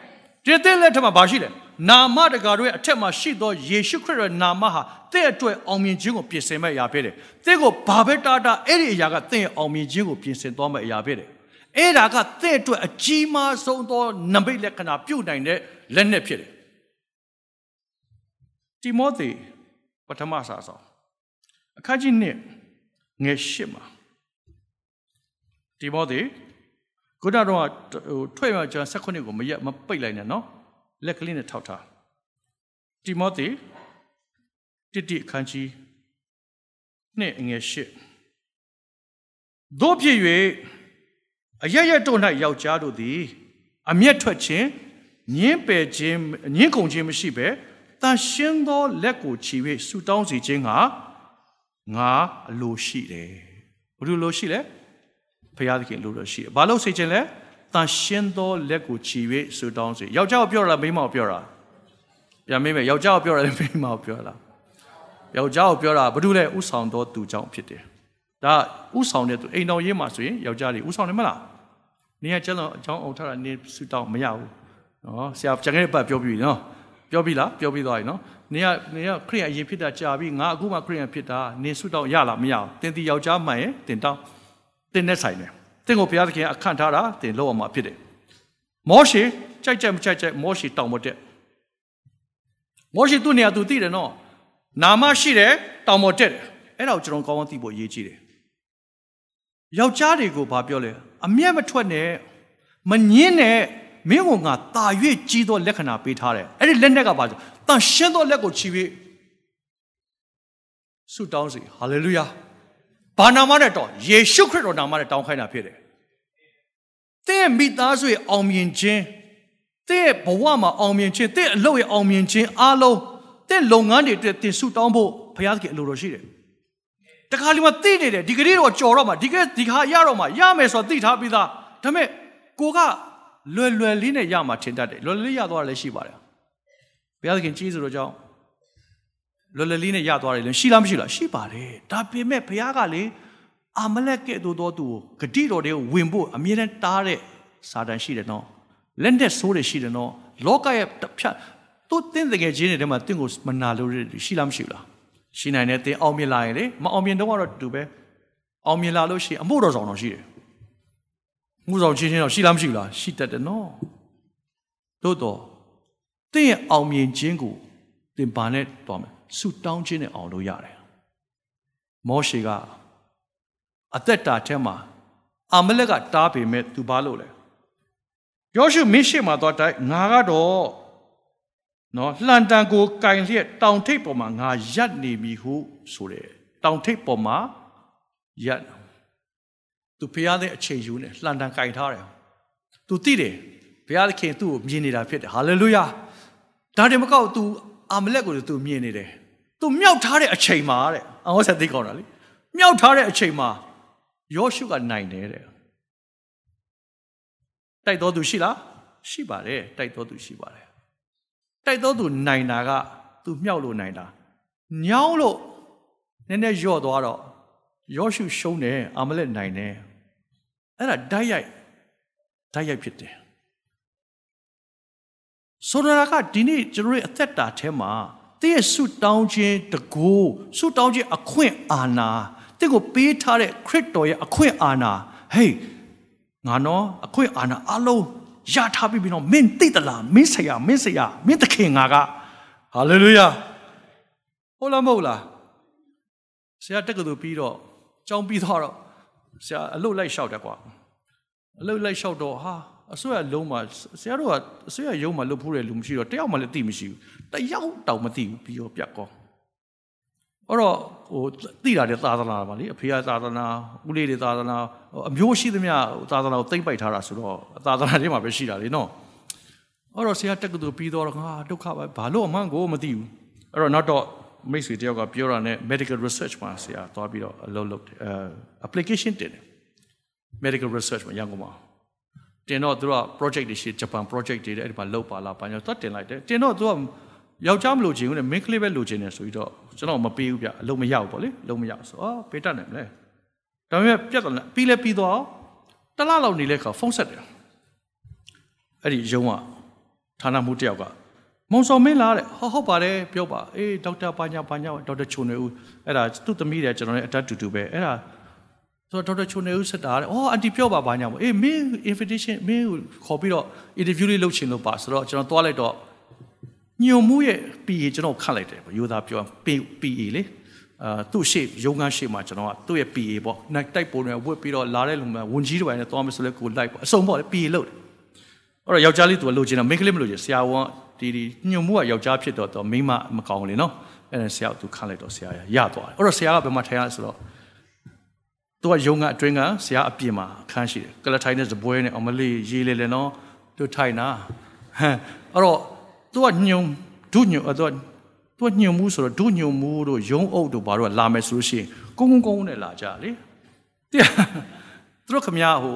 ။ဒီတဲ့လက်ထက်မှာဘာရှိလဲ နာမတကာတို့ရဲ့အထက်မှာရှိသောယေရှုခရစ်ရဲ့နာမဟာတဲ့အတွက်အောင်မြင်ခြင်းကိုပြင်ဆင်မဲ့အရာဖြစ်တယ်။တဲ့ကိုဘာပဲတာတာအဲ့ဒီအရာကတဲ့အောင်မြင်ခြင်းကိုပြင်ဆင်သွားမဲ့အရာဖြစ်တယ်။အဲ့ဒါကတဲ့အတွက်အကြီးမားဆုံးသောနမိတ်လက္ခဏာပြုတ်နိုင်တဲ့လက်နက်ဖြစ်တယ်။တိမောသေပထမစာဆောင်အခန်းကြီး1ငယ်8မှာတိမောသေခုနတော့ဟိုထွက်ရကျန်16ကိုမရက်မပိတ်လိုက်နဲ့နော် လက်ကလေးနဲ့ထောက်ထားတိမောသေတိတိအခန်းကြီးနှစ်ငယ်ရှစ်တို့ဖြစ်၍အရရတို့၌ယောက်ျားတို့သည် အမျက်ထွက်ခြင်းညင်းပယ်ခြင်းညင်းခုန်ခြင်းမရှိပဲတန်ရှင်းသောလက်ကိုချီ၍ဆူတောင်းစီခြင်းဟာငါအလိုရှိတယ်ဘယ်လိုလိုရှိလဲဘုရားသခင်လိုလိုရှိတယ်ဘာလို့စိတ်ခြင်းလဲ တန်ရှင်းသောလက်ကိုချီ၍ဆူတောင်းစီယောက်ျားကိုပြောတာမိန်းမကိုပြောတာပြန်မေးမယ်ယောက်ျားကိုပြောတာမိန်းမကိုပြောတာယောက်ျားကိုပြောတာဘာလို့လဲဥဆောင်သောသူကြောင့်ဖြစ်တယ်ဒါဥဆောင်တဲ့သူအိမ်တော်ရေးမှာဆိုရင်ယောက်ျားတွေဥဆောင်တယ်မလားနေရကျတော့အကြောင်းအောင်ထားတာနေဆူတောင်းမရဘူးနော်ဆရာကြံခဲ့တဲ့ပတ်ပြောပြီနော်ပြောပြီလားပြောပြီးသွားပြီနော်နေရနေရခရိယအရင်ဖြစ်တာကြာပြီငါအခုမှခရိယဖြစ်တာနေဆုတောင်းရလားမရဘူးတင်တီယောက်ျားမှန်ရင်တင်တောင်းတင်နဲ့ဆိုင်တယ် တင်ကိုဘုရားသခင်အခန့်ထားတာတင်လောက်အောင်မှဖြစ်တယ်မောရှေကြိုက်ကြိုက်မကြိုက်ကြိုက်မောရှေတောင်းမတက်မောရှေသူ့နေရာသူသိတယ်နော်နာမရှိတယ်တောင်းမတက်တယ်အဲ့ဒါကိုကျွန်တော်ကောင်းကောင်းသိဖို့အရေးကြီးတယ်ယောက်ျားတွေကိုဘာပြောလဲအမျက်မထွက်နဲ့မငင်းနဲ့မင်းကငါတာ၍ကြီးသောလက္ခဏာပေးထားတယ်အဲ့ဒီလက်နဲ့ကပါတန်ရှင်းသောလက်ကိုချီပြီးဆုတောင်းစီဟာလေလုယာ ဘာနာမနဲ့တော့ယေရှုခရစ်တော်နာမနဲ့တောင်းခိုင်းတာဖြစ်တယ်တဲ့မိသားစုရဲ့အောင်မြင်ခြင်းတဲ့ဘဝမှာအောင်မြင်ခြင်းတဲ့အလုပ်ရဲ့အောင်မြင်ခြင်းအားလုံးတဲ့လုပ်ငန်းတွေအတွက်တင်ဆုတောင်းဖို့ဘုရားသခင်အလိုတော်ရှိတယ်တခါလီမှာသိနေတယ်ဒီကလေးတော့ကြော်တော့မှဒီကဒီခါရတော့မှရမယ်ဆိုတော့သိထားပြီးသားဒါပေမဲ့ကိုကလွယ်လွယ်လေးနဲ့ရမှာထင်တတ်တယ်လွယ်လွယ်လေးရသွားတာလည်းရှိပါတယ်ဘုရားသခင်ကြီးဆိုတော့ကြောင့် လွယ်လွယ်လေးနဲ့ရသွားတယ်လည်းရှိလားမရှိလားရှိပါတယ်ဒါပေမဲ့ဘုရားကလေအာမလက်ကဲ့သို့သောသူကိုဂတိတော်တွေကိုဝင်ဖို့အမြဲတမ်းတားတဲ့စာတန်ရှိတယ်နော်လက်နဲ့ဆိုးတယ်ရှိတယ်နော်လောကရဲ့ဖြတ်သူတင်းတကယ်ချင်းတွေထဲမှာတင့်ကိုမနာလို့ရှိလားမရှိလားရှိနိုင်တယ်တင်အောင်မြင်လာရင်လေမအောင်မြင်တော့ကတော့တူပဲအောင်မြင်လာလို့ရှိရင်အမှုတော်ဆောင်တော်ရှိတယ်မှုဆောင်ချင်းချင်းတော့ရှိလားမရှိလားရှိတတ်တယ်နော်တို့တော့တင့်ရဲ့အောင်မြင်ခြင်းကိုတင်ပါနဲ့တော်မယ် ဆုတောင်းခြင်းနဲ့အောင်လို့ရတယ်မောရှေကအသက်တာထဲမှာအာမလက်ကတားပေမဲ့သူဘာလို့လဲယောရှုမင်းရှိမှတော့တိုက်ငါကတော့နော်လှန်တန်ကိုကင်လျက်တောင်ထိပ်ပေါ်မှာငါရက်နေပြီဟုဆိုတယ်တောင်ထိပ်ပေါ်မှာရက်သူဖျားတဲ့အချိန်ယူနေလှန်တန်ကင်ထားတယ်သူသိတယ်ဘုရားသခင်သူ့ကိုမြင်နေတာဖြစ်တယ်ဟာလေလုယာဒါတည်းမကောက် तू အာမလက်ကို तू မြင်နေတယ် तू မြောက်ထားတဲ့အချိန်မှာတဲ့အော်ဆက်သိကောင်းတာလေမြောက်ထားတဲ့အချိန်မှာယောရှုကနိုင်တယ်တဲ့တိုက်တော်သူရှိလားရှိပါတယ်တိုက်တော်သူရှိပါတယ်တိုက်တော်သူနိုင်တာက तू မြောက်လို့နိုင်တာညောင်းလို့နည်းနည်းယော့သွားတော့ယောရှုရှုံးတယ်အာမလက်နိုင်တယ်အဲ့ဒါဓာတ်ရိုက်ဓာတ်ရိုက်ဖြစ်တယ်ဆိုတော့ကဒီနေ့ကျွန်တော်ရဲ့အသက်တာထဲမှာ တည့်ရဲ့ဆုတောင်းခြင်းတကူဆုတောင်းခြင်းအခွင့်အာဏာတင့်ကိုပေးထားတဲ့ခရစ်တော်ရဲ့အခွင့်အာဏာဟေးငါနော်အခွင့်အာဏာအလုံးရထားပြီနော်မင်းသိသလားမင်းဆရာမင်းဆရာမင်းသခင်ငါကဟာလေလုယာဟုတ်လားမဟုတ်လားဆရာတက္ကသိုလ်ပြီးတော့ကျောင်းပြီးတော့ဆရာအလုပ်လိုက်လျှောက်တယ်ကွာအလုပ်လိုက်လျှောက်တော့ဟာ အစိုးရလုံးမှာဆရာတို့ကအစိုးရရုံးမှာလုပ်ဖို့တဲ့လူမရှိတော့တယောက်မှလည်းသိမရှိဘူးတယောက်တောင်မသိဘူးပြီးတော့ပြတ်ကောအဲ့တော့ဟိုသိတာတဲ့သာသနာပါလေအဖေကသာသနာဦးလေးတွေသာသနာအမျိုးရှိသမျှသာသနာကိုသိမ့်ပိုက်ထားတာဆိုတော့သာသနာတွေမှာပဲရှိတာလေနော်အဲ့တော့ဆရာတက်ကတူပြီးတော့ငါဒုက္ခပဲဘာလို့အမှန်ကိုမသိဘူးအဲ့တော့နောက်တော့မိတ်ဆွေတယောက်ကပြောတာနဲ့ medical research မှာဆရာသွားပြီးတော့အလုပ်လုပ်တယ်အဲ application တင်တယ် medical research မှာရန်ကုန်မှာ တင်တော့သူက project တွေရှိဂျပန် project တွေအဲ့ဒီမှာလုပ်ပါလားဘာညာသတ်တင်လိုက်တယ်တင်တော့သူကယောက်ျားမလို့ချင်ဘူးနဲ့ main ကလေးပဲလိုချင်တယ်ဆိုပြီးတော့ကျွန်တော်မပေးဘူးဗျအလုံးမရဘူးပေါ့လေလုံးမရဆိုအော်ပေးတတ်နိုင်မလဲဒါပေမဲ့ပြတ်တယ်ပြီးလဲပြီးတော့တလားလောက်နေလဲခါဖုန်းဆက်တယ်အဲ့ဒီရုံးကဌာနမှုတယောက်ကမုံစော်မင်းလားတဲ့ဟုတ်ဟုတ်ပါတယ်ပြောပါအေးဒေါက်တာပါညာပါညာဒေါက်တာချုံနေဦးအဲ့ဒါသူ့သမီးတဲ့ကျွန်တော်လည်းအတက်တူတူပဲအဲ့ဒါ ဆိုတော့ဒေါက်တာချုံနေဦးဆက်တာတဲ့အော်အန်တီပြောပါပါညာပေါ့အေးမင်း invitation မင်းကိုခေါ်ပြီးတော့ interview လေးလုပ်ချင်လို့ပါဆိုတော့ကျွန်တော်သွားလိုက်တော့ညုံမှုရဲ့ PA ကျွန်တော်ခတ်လိုက်တယ်ပေါ့ယူသားပြော PA လေအာသူ့ရှေ့ရုံးကန်းရှေ့မှာကျွန်တော်ကသူ့ရဲ့ PA ပေါ့နိုင်တိုက်ပုံတွေဝတ်ပြီးတော့လာတဲ့လူမှဝန်ကြီးတွေပိုင်းနဲ့သွားမယ်ဆိုလဲကိုလိုက်ပေါ့အစုံပေါ့လေ PA လုပ်တယ်အဲ့တော့ယောက်ျားလေးသူကလိုချင်တာမိန်းကလေးမလိုချင်ဆရာဝန်ဒီဒီညုံမှုကယောက်ျားဖြစ်တော့တော့မိန်းမမကောင်းလေနော်အဲ့ဒါဆရာကသူခန့်လိုက်တော့ဆရာရသွားတယ်အဲ့တော့ဆရာကဘယ်မှာထိုင်ရလဲဆိုတော့ သူကယုံကအတွင်းကဆရာအပြင်မှာအခန်းရှိတယ်ကလထိုင်တဲ့ဇပွဲနဲ့အမလေးရေးလေလေနော်သူထိုင်တာဟမ်အဲ့တော့သူကညုံဒုညုံအဲ့တော့သူကညုံမှုဆိုတော့ဒုညုံမှုတို့ယုံအုပ်တို့ဘာတို့ကလာမယ်ဆိုလို့ရှိရင်ကုန်းကုန်းကုန်းနဲ့လာကြလေတဲ့သူတို့ခမရဟို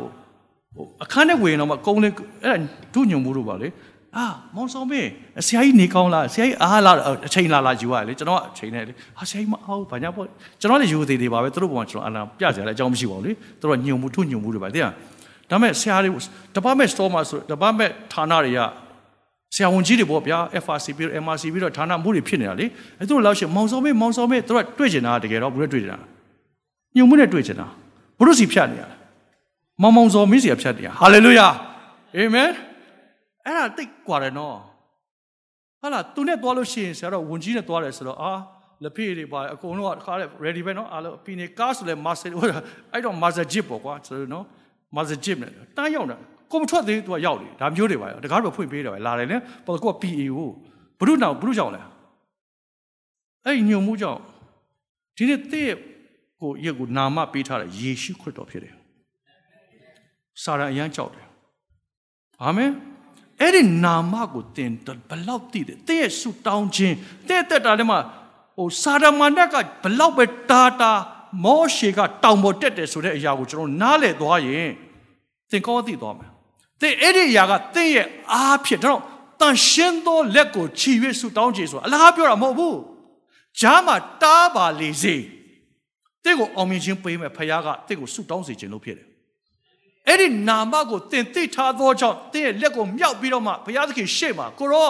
ဟိုအခန်းထဲဝင်တော့မှကုန်းလေးအဲ့ဒါဒုညုံမှုတို့ပါလေ အာမောင်ဆောင်မင်းဆရာကြီးနေကောင်းလားဆရာကြီးအားလာအချိန်လာလာယူရလေကျွန်တော်အချိန်နဲ့လေဟာဆရာကြီးမအောင်ဘာညာပေါ့ကျွန်တော်လည်းယူသေးသေးပါပဲသူတို့ပုံကကျွန်တော်အလားပြကြတယ်အကြောင်းမရှိပါဘူးလေသူတို့ညုံမှုထုညုံမှုတွေပါတဲ့ဒါမဲ့ဆရာတွေ department store မှာဆို department ဌာနတွေကဆရာဝန်ကြီးတွေပေါ့ဗျာ FRC ပြီးတော့ MRC ပြီးတော့ဌာနမှုတွေဖြစ်နေတာလေအဲသူတို့လောက်ရှင်မောင်ဆောင်မင်းမောင်ဆောင်မင်းသူတို့တွေ့ကျင်တာတကယ်တော့ဘူးတွေ့ကျင်တာညုံမှုနဲ့တွေ့ကျင်တာဘုရုစီဖြတ်နေရတာမောင်မောင်စော်မင်းစီဖြတ်နေရဟာလေလုယာအာမင် အဲ့ဒါတိတ်กว่าတယ်နော်ဟာလားသူနဲ့သွားလို့ရှိရင်ဆရာတော်ဝန်ကြီးနဲ့သွားတယ်ဆိုတော့အာလက်ဖေးတွေပါအကုန်လုံးကတခါလေ ready ပဲနော်အားလုံးပီနေကားဆိုလဲ master အဲ့တော့ master jeep ပေါ့ကွာဆိုတော့နော် master jeep နဲ့တန်းရောက်တာကိုမထွက်သေးသူကရောက်တယ်ဒါမျိုးတွေပါတကားတော့ဖွင့်ပေးတယ်ပဲလာတယ်လေပေါ်တော့ကိုက PA ကိုဘုရုနောင်ဘုရုကြောင့်လဲအဲ့ညုံမှုကြောင့်ဒီနေ့တဲ့ကိုရက်ကိုနာမပေးထားတဲ့ယေရှုခရစ်တော်ဖြစ်တယ်စာရန်အရန်ကြောက်တယ်အာမင် အဲ့ဒီနာမကိုသင်ဘလောက်သိတယ်တဲ့ရဲ့ဆုတောင်းခြင်းတဲ့တက်တာထဲမှာဟိုစာရမဏတ်ကဘလောက်ပဲတာတာမောရှေကတောင်ပေါ်တက်တယ်ဆိုတဲ့အရာကိုကျွန်တော်နားလည်သွားရင်သင်ကောသိသွားမယ်တဲ့အဲ့ဒီအရာကသင်ရဲ့အားဖြစ်တော့တန်ရှင်းသောလက်ကိုချီ၍ဆုတောင်းခြင်းဆိုတာအလားပြောတာမဟုတ်ဘူးဂျားမှာတားပါလေစေတဲ့ကိုအောင်မြင်ခြင်းပေးမယ်ဖခင်ကတဲ့ကိုဆုတောင်းစေခြင်းလို့ဖြစ်တယ် အဲ့ဒီနာမကိုသင်သိထားသောကြောင့်သင်ရဲ့လက်ကိုမြောက်ပြီးတော့မှဘုရားသခင်ရှေ့မှာကိုရော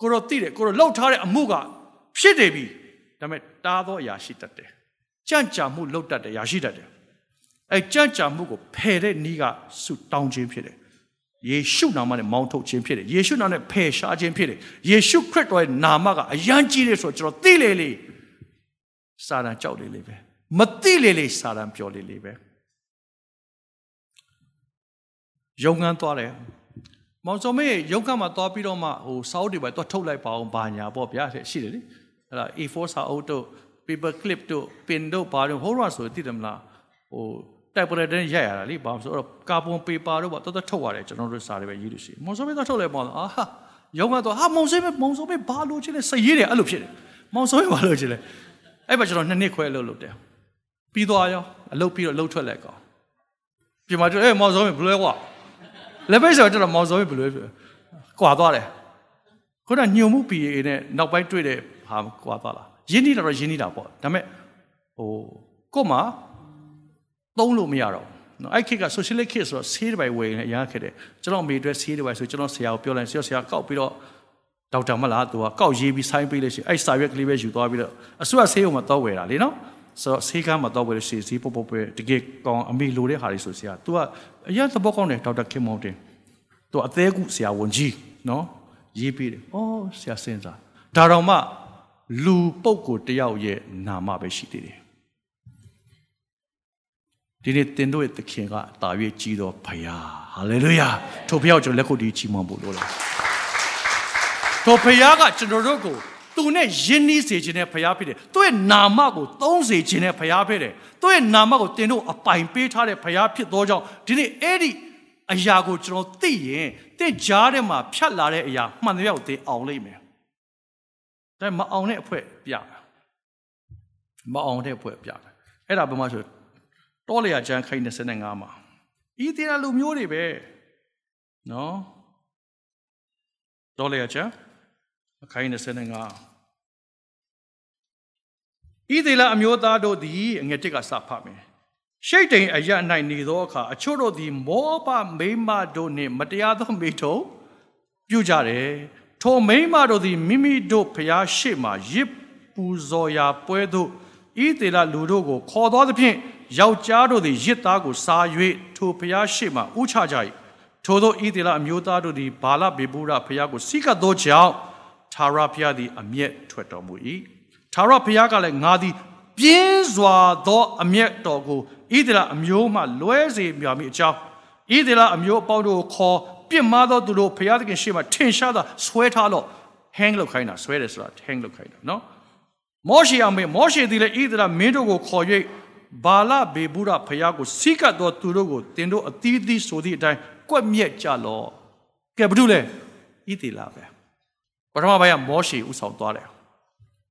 ကိုရောသိတယ်ကိုရောလှုပ်ထားတဲ့အမှုကဖြစ်နေပြီဒါပေမဲ့တားသောအရာရှိတတ်တယ်ကြံ့ကြာမှုလှုပ်တတ်တယ်အရာရှိတတ်တယ်အဲကြံ့ကြာမှုကိုဖယ်တဲ့နည်းကဆုတောင်းခြင်းဖြစ်တယ်ယေရှုနာမနဲ့မောင်းထုတ်ခြင်းဖြစ်တယ်ယေရှုနာမနဲ့ဖယ်ရှားခြင်းဖြစ်တယ်ယေရှုခရစ်တော်ရဲ့နာမကအယံကြီးတယ်ဆိုတော့ကျွန်တော်သိလေလေစာတန်ကြောက်လေလေပဲမသိလေလေစာတန်ပြောလေလေပဲ ရုံငန်းသွားတယ်မောင်စောမေးရုံကမှာသွားပြီးတော့မှဟိုစာအုပ်တွေပဲသွားထုတ်လိုက်ပါအောင်ဘာညာပေါ့ဗျာရှိတယ်လေအဲ့ဒါ A4 စာအုပ်တို့ paper clip တို့ pin တို့ဘာတို့ဟိုတော့ဆိုသိတယ်မလားဟို typewriter နဲ့ရိုက်ရတာလေဘာလို့ဆိုတော့ကာဗွန်ပေပါတို့ပေါ့တော်တော်ထုတ်ရတယ်ကျွန်တော်တို့စာတွေပဲရေးလို့ရှိမောင်စောမေးသွားထုတ်လိုက်ပါအောင်အာဟာရုံကတော့ဟာမောင်စောမေးမောင်စောမေးဘာလို့ချင်လဲစရေးတယ်အဲ့လိုဖြစ်တယ်မောင်စောမေးဘာလို့ချင်လဲအဲ့မှာကျွန်တော်နှစ်နှစ်ခွဲလို့လုပ်တယ်ပြီးသွားရောအလုပ်ပြီးတော့လှုပ်ထွက်လိုက်ကောင်ပြင်မှာကျအေးမောင်စောမေးဘယ်လဲကွာ လက်ပိတ်ဆိုတော့မောင်စောမေးဘယ်လဲကွာသွားတယ်ခုနညုံမှု PA နဲ့နောက်ပိုင်းတွေ့တဲ့ဟာကွာသွားလားရင်းနှီးတာတော့ရင်းနှီးတာပေါ့ဒါပေမဲ့ဟိုကို့မှာသုံးလို့မရတော့နော်အဲ့ခေတ်က socialist ခေတ်ဆိုတော့ဆေးတစ်ပိုင်ဝယ်ရင်အများခဲ့တယ်ကျွန်တော်မေအတွက်ဆေးတစ်ပိုင်ဆိုကျွန်တော်ဆရာကိုပြောလိုက်ဆရာဆရာကောက်ပြီးတော့ဒေါက်တာမလားသူကကောက်ရေးပြီးဆိုင်းပေးလို့ရှိရင်အဲ့စာရွက်ကလေးပဲယူသွားပြီးတော့အစွတ်ဆေးုံမှာတော့ဝယ်တာလေနော် ဆိုတော့ဆေးကမ်းမှာတော့ဝယ်လို့ရှိရင်ဈေးပုတ်ပုတ်ပဲတကယ်ကောင်းအမေလိုတဲ့ဟာတွေဆိုဆရာ तू ကအရင်သဘောကောင်းတယ်ဒေါက်တာခင်မောင်တင် तू အသေးကုဆရာဝန်ကြီးနော်ရေးပေးတယ်။အော်ဆရာစဉ်းစားဒါတော့မှလူပုပ်ကိုတယောက်ရဲ့နာမပဲရှိသေးတယ်ဒီနေ့တင်တို့ရဲ့သခင်ကတာ၍ကြီးတော်ဖယားဟာလေလုယာထိုဖယားကိုကျွန်တော်လက်ခုပ်တီးချီးမွမ်းဖို့လိုလားထိုဖယားကကျွန်တော်တို့ကို သူနဲ့ယဉ်နီးစေခြင်းနဲ့ဖယားဖြစ်တယ်သူ့ရဲ့နာမကိုသုံးစေခြင်းနဲ့ဖယားဖြစ်တယ်သူ့ရဲ့နာမကိုတင်တို့အပိုင်ပေးထားတဲ့ဖယားဖြစ်သောကြောင့်ဒီနေ့အဲ့ဒီအရာကိုကျွန်တော်သိရင်တင့်ကြားထဲမှာဖြတ်လာတဲ့အရာမှန်တရားကိုသိအောင်လိမ့်မယ်ဒါမအောင်တဲ့အဖွဲပြမယ်မအောင်တဲ့အဖွဲပြမယ်အဲ့ဒါဘယ်မှာဆိုတောလျာကျမ်းခိုင်း25မှာဤသေးတာလူမျိုးတွေပဲနော်တောလျာကျမ်း ခိုင်း25ဤသေးလာအမျိုးသားတို့သည်အငယ်တစ်ကစဖတ်မယ်ရှိတ်တိမ်အရ၌နေသောအခါအချို့တို့သည် မောဘမိမတို့နှင့်မတရားသောမိထုံပြုကြတယ်ထိုမိမတို့သည်မိမိတို့ဖျားရှိမှရစ်ပူဇော်ရာပွဲသို့ဤတေလလူတို့ကို ခေါ်တော်သဖြင့်ယောက်ျားတို့သည်ရစ်သားကိုစား၍ထိုဖျားရှိမှဥချကြ၏ထိုသောဤတေလအမျိုးသားတို့သည်ဘာလဘေဘူးရဖျားကိုစိကတ်သောကြောင့် သာရဖျားသည်အမျက်ထွက်တော်မူ၏သာရဖျားကလည်းငါသည်ပြင်းစွာသောအမျက်တော်ကိုဣသလအမျိုးမှလွဲစေမြော်မိအကြောင်းဣသလအမျိုးအပေါင်းတို့ကိုခေါ်ပြစ်မှားသောသူတို့ဘုရားသခင်ရှေ့မှာထင်ရှားသောဆွဲထားလို့ hang လုပ်ခိုင်းတာဆွဲတယ်ဆိုတာ hang လုပ်ခိုင်းတာနော်မောရှေအမေမောရှေသည်လည်းဣသရေလမင်းတို့ကိုခေါ်၍ဘာလဘေဘူးရဖျားကိုစိကတ်သောသူတို့ကိုတင်တို့အသီးသီးဆိုသည့်အတိုင်းကွက်မြက်ကြလော့ကဲဘာလို့လဲဣသေလပဲ ပထမပိုင်းကမောရှေဥဆောင်သွားတယ်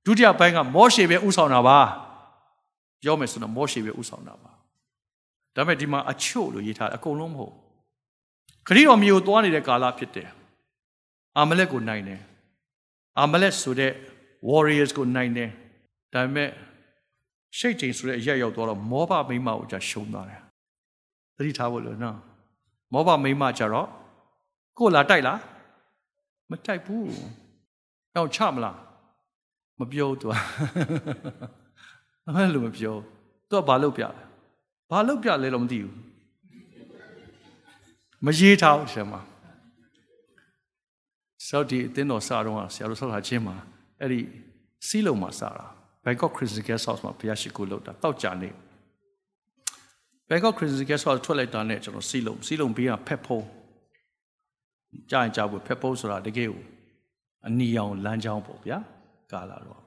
ဒုတိယပိုင်းကမောရှေပဲဥဆောင်တာပါပြောမယ်ဆိုတော့မောရှေပဲဥဆောင်တာပါဒါပေမဲ့ဒီမှာအချို့လို့ရေးထားတယ်အကုန်လုံးမဟုတ်ခရီးတော်မျိုးသွားနေတဲ့ကာလဖြစ်တယ်အာမလက်ကိုနိုင်တယ်အာမလက်ဆိုတဲ့ warriors ကိုနိုင်တယ်ဒါပေမဲ့ရှိတ်ချိန်ဆိုတဲ့အရက်ရောက်သွားတော့မောဘမိမကိုじゃရှုံးသွားတယ်သတိထားဖို့လို့နော်မောဘမိမကြတော့ကိုလာတိုက်လားမတိုက်ဘူး တော့ချမလားမပြောသူကအဲ့လိုမပြောသူကဘာလုပ်ပြလဲဘာလုပ်ပြလဲတော့မသိဘူးမရေးထားဘူးရှင်မစောက်ဒီအတင်းတော်စတော့ဆရာတို့ဆောက်တာချင်းမှာအဲ့ဒီစီးလုံးမှာစတာ Bangkok Christian Guest House မှာဘုရားရှိခိုးလုပ်တာတောက်ကြနေ Bangkok Christian Guest House ထွက်လိုက်တာနဲ့ကျွန်တော်စီးလုံးစီးလုံးဘေးကဖက်ဖုံးကြားရင်ကြားဖို့ဖက်ဖုံးဆိုတာတကယ်ကို အနီအောင်လမ်းကြောင်းပေါ့ဗျာကာလာတော့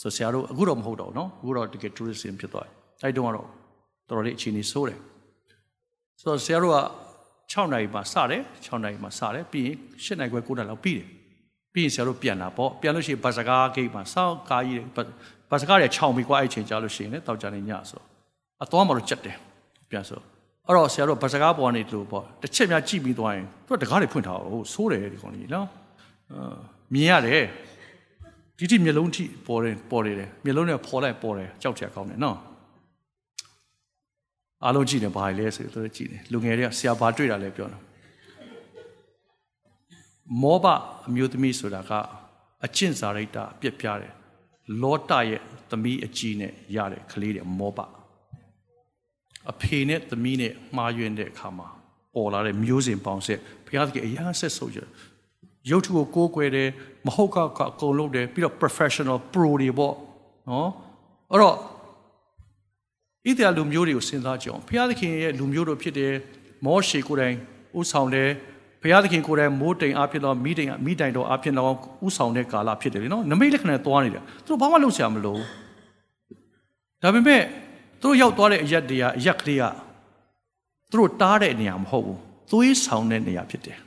ဆိုဆရာတို့အခုတော့မဟုတ်တော့ဘူးเนาะအခုတော့တကယ် tourism ဖြစ်သွားတယ်အဲ့တုန်းကတော့တော်တော်လေးအခြေအနေဆိုးတယ်ဆိုတော့ဆရာတို့က6နိုင်မှာစတယ်6နိုင်မှာစတယ်ပြီးရင်7နိုင်ခွဲ9နိုင်လောက်ပြီးတယ်ပြီးရင်ဆရာတို့ပြန်လာပေါ့ပြန်လို့ရှိရင်ဘတ်စကားဂိတ်မှာစောင်းကားကြီးတွေဘတ်စကားတွေခြောင်ပြီးကွာအဲ့ချိန်ကြာလို့ရှိရင်လည်းတောက်ကြနေညဆိုအသွားမှတော့ကြက်တယ်ပြန်ဆိုအဲ့တော့ဆရာတို့ဘတ်စကားပေါ်နေလို့ပေါ့တစ်ချက်များကြည့်ပြီးသွားရင်သူကတကားတွေဖွင့်ထားအောင်ဆိုးတယ်ဒီကောင်ကြီးနော် မြင်ရတယ်ဒီတိမျိုးလုံးထိပေါ်တယ်ပေါ်တယ်မျိုးလုံးနဲ့ပေါ်လိုက်ပေါ်တယ်ကြောက်ချင်ကောင်းတယ်နော်အားလုံးကြည့်တယ်ဘာလဲဆိုတော့ကြည့်တယ်လူငယ်တွေကဆရာဘာတွေ့တာလဲပြောတော့မောဘအမျိုးသမီးဆိုတာကအကျင့်စာရိတ္တအပြစ်ပြားတယ်လောတရဲ့သမီးအကြီးနဲ့ရတဲ့ကလေးတွေမောဘအဖေနဲ့သမီးနဲ့မှားယွင်းတဲ့အခါမှာပေါ်လာတဲ့မျိုးစဉ်ပေါင်းဆက်ဘုရားသခင်အရာဆက်ဆုပ်ရ ရုပ်ထုကိုကိုးကွယ်တယ်မဟုတ်ကအကုန်လုပ်တယ်ပြီးတော့ professional pro တွေပေါ့နော်အဲ့တော့ဣသရေလလူမျိုးတွေကိုစဉ်းစားကြအောင်ဘုရားသခင်ရဲ့လူမျိုးတို့ဖြစ်တယ်မောရှေကိုယ်တိုင်ဥဆောင်တယ်ဘုရားသခင်ကိုယ်တိုင်မိုးတိမ်အဖြစ်တော့မိတိမ်မိတိုင်တော်အဖြစ်တော့ဥဆောင်တဲ့ကာလဖြစ်တယ်လေနော်နမိတ်လက္ခဏာသွားနေတယ်သူတို့ဘာမှလုပ်စရာမလိုဒါပေမဲ့သူတို့ရောက်သွားတဲ့အရက်တွေကအရက်ကလေးကသူတို့တားတဲ့နေရာမဟုတ်ဘူးသွေးဆောင်တဲ့နေရာဖြစ်တယ်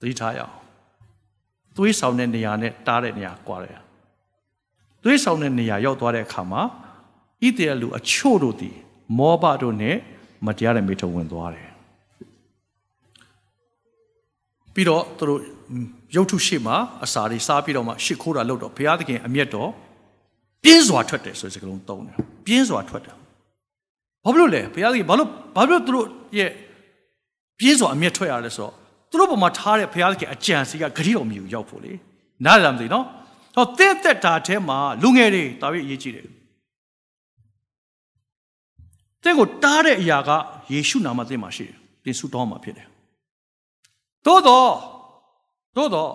သတိထားရအောင်သွေးဆောင်တဲ့နေရာနဲ့တားတဲ့နေရာကွာတယ်သွေးဆောင်တဲ့နေရာရောက်သွားတဲ့အခါမှာဣသရေလလူအချို့တို့သည်မောဘတို့နဲ့မတရားတဲ့မိထုံဝင်သွားတယ်ပြီးတော့သူတို့ရုပ်ထုရှိမှအစာတွေစားပြီးတော့မှရှ िख ိုးတာလုပ်တော့ဘုရားသခင်အမျက်တော်ပြင်းစွာထွက်တယ်ဆိုတဲ့စကားလုံးသုံးတယ်ပြင်းစွာထွက်တယ်ဘာဖြစ်လို့လဲဘုရားသခင်ဘာလို့ဘာဖြစ်လို့သူတို့ရဲ့ပြင်းစွာအမျက်ထွက်ရလဲဆိုတော့ သူတို့ပုံမှာထားတဲ့ဘုရားသခင်အကြံစီကဂရိတော်မျိုးရောက်ဖို့လေနားလည်မသိနော်ဟောတဲ့သက်တာထဲမှာလူငယ်တွေတာပြီးအရေးကြီးတယ်တဲ့ကိုတားတဲ့အရာကယေရှုနာမသင်မှာရှိတယ်တင်ဆုတောင်းမှာဖြစ်တယ်သို့တော့သို့တော့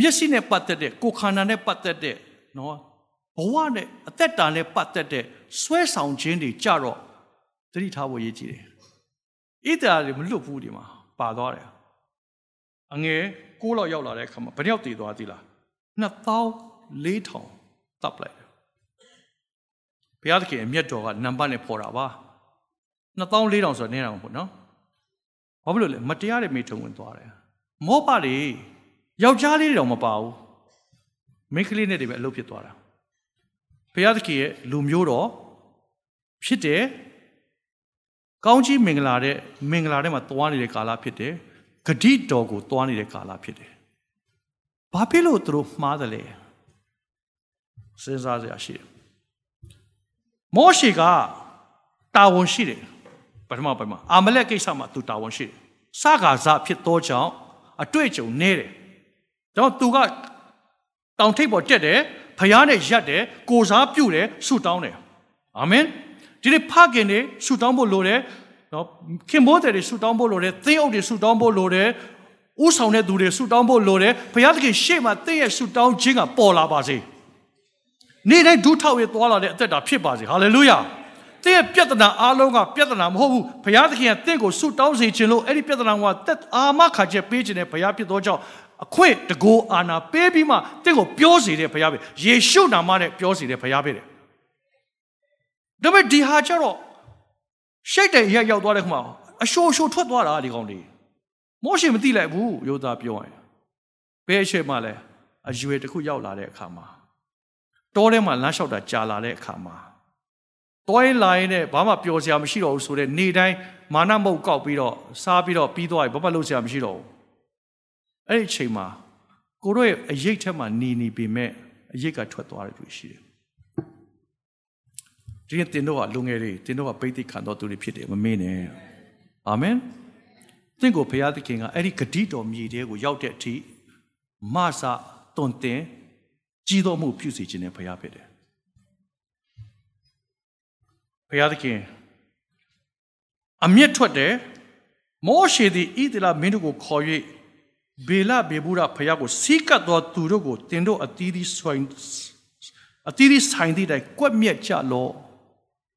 မျက်စိနဲ့ပတ်သက်တဲ့ကိုယ်ခန္ဓာနဲ့ပတ်သက်တဲ့နော်ဘဝနဲ့အသက်တာနဲ့ပတ်သက်တဲ့ဆွဲဆောင်ခြင်းတွေကြတော့သတိထားဖို့ရည်ကြည်တယ် ဣသရာတွေမလွတ်ဘူးဒီမှာပါသွားတယ်အငယ်ကိုးလောက်ရောက်လာတဲ့အခါမှာဘယ်ရောက်တည်သွားသီလား2400တပ်လိုက်တယ်ဘုရားသခင်အမျက်တော်ကနံပါတ်နဲ့ဖော်တာပါ2400ဆိုတော့နည်းတာမဟုတ်နော်ဘာဖြစ်လို့လဲမတရားတဲ့မိထုံဝင်သွားတယ်မောပတွေယောက်ျားလေးတွေတော့မပါဘူးမိန်းကလေးနဲ့တွေပဲအလုပ်ဖြစ်သွားတာဘုရားသခင်ရဲ့လူမျိုးတော်ဖြစ်တယ် ကောင်းကြီးမင်္ဂလာတဲ့မင်္ဂလာတဲ့မှာသွားနေတဲ့ကာလဖြစ်တယ်ဂတိတော်ကိုသွားနေတဲ့ကာလဖြစ်တယ်ဘာဖြစ်လို့သူတို့မှားတယ်လဲစဉ်းစားစရာရှိတယ်မောရှေကတာဝန်ရှိတယ်ပထမပိုင်းမှာအာမလက်ကိစ္စမှာသူတာဝန်ရှိတယ်စကားစားဖြစ်သောကြောင့်အတွေ့အကြုံနည်းတယ်ဒါတော့သူကတောင်ထိပ်ပေါ်တက်တယ်ဖျားနဲ့ရက်တယ်ကိုစားပြုတ်တယ်ဆူတောင်းတယ်အာမင် ဒီနေ့ဖခင်တွေဆူတောင်းဖို့လိုတယ်နော်ခင်မိုးတယ်တွေဆူတောင်းဖို့လိုတယ်သင်းအုပ်တွေဆူတောင်းဖို့လိုတယ်ဥဆောင်တဲ့သူတွေဆူတောင်းဖို့လိုတယ်ဘုရားသခင်ရှေ့မှာသင်ရဲ့ဆူတောင်းခြင်းကပေါ်လာပါစေနေ့တိုင်းဒုထောက်ရသွားလာတဲ့အသက်တာဖြစ်ပါစေဟာလေလုယာသင်ရဲ့ပြဿနာအားလုံးကပြဿနာမဟုတ်ဘူးဘုရားသခင်ကသင်ကိုဆုတောင်းစေခြင်းလို့အဲ့ဒီပြဿနာကသက်အာမခါချက်ပေးခြင်းနဲ့ဘုရားဖြစ်သောကြောင့်အခွင့်တကိုးအာနာပေးပြီးမှတင့်ကိုပြောစေတဲ့ဘုရားပဲယေရှုနာမနဲ့ပြောစေတဲ့ဘုရားပဲတဲ့ ဒါပေမဲ့ဒီဟာကျတော့ရှိတ်တဲ့အရာရောက်သွားတဲ့ခါမှာအရှိုးရှိုးထွက်သွားတာဒီကောင်လေးမောရှေမသိလိုက်ဘူးယောသားပြောရင်ဘယ်အချိန်မှလဲအရွယ်တစ်ခုရောက်လာတဲ့အခါမှာတောထဲမှာလမ်းလျှောက်တာကြာလာတဲ့အခါမှာတွိုင်းလာရင်လည်းဘာမှပျော်စရာမရှိတော့ဘူးဆိုတော့နေတိုင်းမာနမုတ်ကောက်ပြီးတော့စားပြီးတော့ပြီးသွားပြီဘာမှလုပ်စရာမရှိတော့ဘူးအဲ့ဒီအချိန်မှာကိုတို့ရဲ့အရေးထက်မှနေနေပေမဲ့အရေးကထွက်သွားတယ်သူရှိတယ် ဒီနေ့တင်တော့လူငယ်တွေတင်တော့ပိဋိခံတော်သူတွေဖြစ်တယ်မမေ့နဲ့အာမင်သင်ကိုဘုရားသခင်ကအဲ့ဒီဂတိတော်မြေတဲကိုရောက်တဲ့အထိမဆတွန်တင်ကြီးတော်မှုပြုစီခြင်းနဲ့ဘုရားဖြစ်တယ်ဘုရားသခင်အမျက်ထွက်တယ်မောရှေသည်ဣသလမင်းတို့ကိုခေါ်၍ဘေလဘေဘူးရဘုရားကိုစီးကပ်တော်သူတို့ကိုတင်တို့အတီးတီးဆိုင်အတီးတီးဆိုင်သည့်တိုင်ကွက်မြက်ကြလော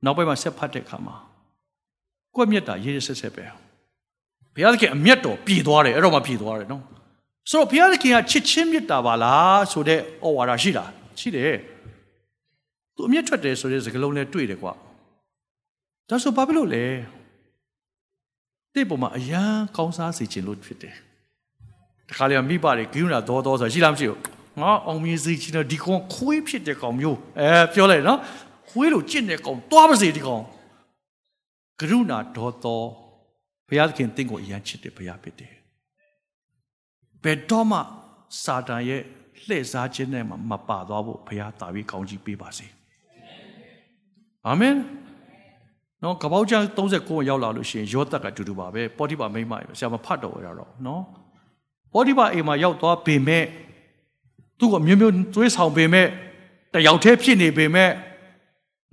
နောက်ပိုင်းမှာဆက်ဖတ်တဲ့အခါမှာကွက်မြက်တာရေးရဆက်ဆက်ပဲဘုရားသခင်အမျက်တော်ပြည်သွားတယ်အဲ့တော့မှပြည်သွားတယ်နော်ဆိုတော့ဘုရားသခင်ကချစ်ချင်းမြတ်တာပါလားဆိုတဲ့ဩဝါဒရှိတာရှိတယ်သူအမျက်ထွက်တယ်ဆိုတဲ့စကားလုံးနဲ့တွေ့တယ်ကွာဒါဆိုဘာဖြစ်လို့လဲတိတ်ပေါ်မှာအယံကောင်းစားစေခြင်းလို့ဖြစ်တယ်တခါလေမိဘတွေဂိယူနာတော်တော်ဆိုရှိလားမရှိဘူးငါအောင်မြင်စေခြင်းတော့ဒီကောင်ခွေးဖြစ်တဲ့ကောင်မျိုးအဲပြောလိုက်နော် ခွေးလိုကျင့်တဲ့ကောင်တွားပါစေဒီကောင်ကရုဏာဒေါ်တော်ဘုရားသခင်တင့်ကိုအယံချစ်တယ်ဘုရားဖြစ်တယ်ဘယ်တော့မှစာတန်ရဲ့လှည့်စားခြင်းနဲ့မပါသွားဖို့ဘုရားတာပြီးကောင်းကြီးပေးပါစေအာမင်နော်ကပောက်ကျန်း39ရောက်လာလို့ရှိရင်ယောသက်ကတူတူပါပဲပေါတိပါမိမ့်မဆရာမဖတ်တော့ရတော့နော်ပေါတိပါအိမ်မှာရောက်သွားပေမဲ့သူ့ကိုမျိုးမျိုးသွေးဆောင်ပေမဲ့တယောက်တည်းဖြစ်နေပေမဲ့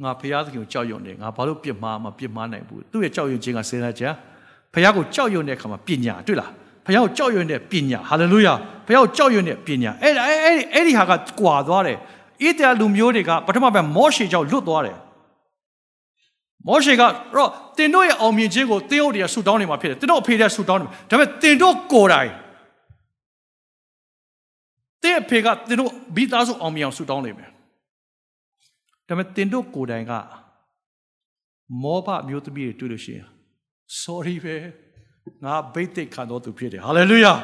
ငါဖះသခင်ကိုကြောက်ရွံ့တယ်ငါဘာလို့ပြစ်မှားမပြစ်မှားနိုင်ဘူးသူ့ရဲ့ကြောက်ရွံ့ခြင်းကစဉ်းစားကြဖះကိုကြောက်ရွံ့တဲ့အခါမှာပညာတွေ့လားဖះကိုကြောက်ရွံ့တဲ့ပညာဟာလေလုယာဖះကိုကြောက်ရွံ့တဲ့ပညာအဲ့အဲ့အဲ့အဲ့ဒီဟာကကွာသွားတယ်ဣသရေလလူမျိုးတွေကပထမပိုင်းမောရှေကြောင့်လွတ်သွားတယ်မောရှေကတော့တင်တို့ရဲ့အောင်မြင်ခြင်းကိုတင်းဟုတ်တွေကဆူတောင်းနေမှာဖြစ်တယ်တင်တို့အဖေတွေကဆူတောင်းနေမှာဒါပေမဲ့တင်တို့ကိုယ်တိုင်တင်းအဖေကတင်တို့မိသားစုအောင်မြင်အောင်ဆူတောင်းနေမယ် ဒါပေမဲ့တင်တို့ကိုယ်တိုင်ကမောဘမျိုးသမီးတွေတွေ့လို့ရှိရင် sorry ပဲငါဘိတ်သိက်ခံတော်သူဖြစ်တယ် hallelujah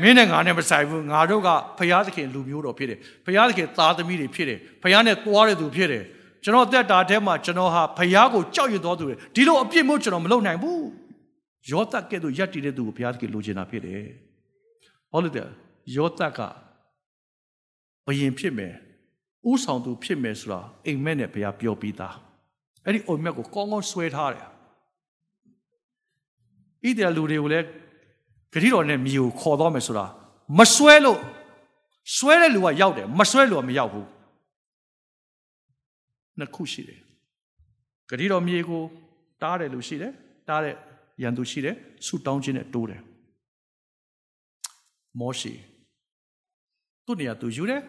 မင်းနဲ့ငါနဲ့မဆိုင်ဘူးငါတို့ကဖရာသခင်လူမျိုးတော်ဖြစ်တယ်ဖရာသခင်သားသမီးတွေဖြစ်တယ်ဖရာနဲ့သွားတဲ့သူဖြစ်တယ်ကျွန်တော်တက်တာထဲမှာကျွန်တော်ဟာဖရာကိုကြောက်ရွံ့တော်သူတွေဒီလိုအပြစ်မို့ကျွန်တော်မလုပ်နိုင်ဘူးယောသက်ကဲ့သို့ယက်တည်တဲ့သူကိုဘုရားသခင်လိုချင်တာဖြစ်တယ်။ဟုတ်လို့တဲ့ယောသက်ကဘယင်ဖြစ်မယ် ဥဆောင်သူဖြစ်မယ်ဆိုတာအိမ်မက်နဲ့ဘုရားပြောပြီးသား။အဲ့ဒီအိမ်မက်ကိုကောင်းကောင်းဆွဲထားတယ်။ဣတယ်လူတွေကိုလည်းဂတိတော်နဲ့မြေကိုခေါ်တော့မယ်ဆိုတာမဆွဲလို့ဆွဲတဲ့လူကရောက်တယ်မဆွဲလို့ကမရောက်ဘူး။နှစ်ခုရှိတယ်။ဂတိတော်မြေကိုတားတယ်လူရှိတယ်တားတဲ့ရန်သူရှိတယ်ဆူတောင်းခြင်းနဲ့တိုးတယ်မောရှေသူ့နေရာသူယူတယ်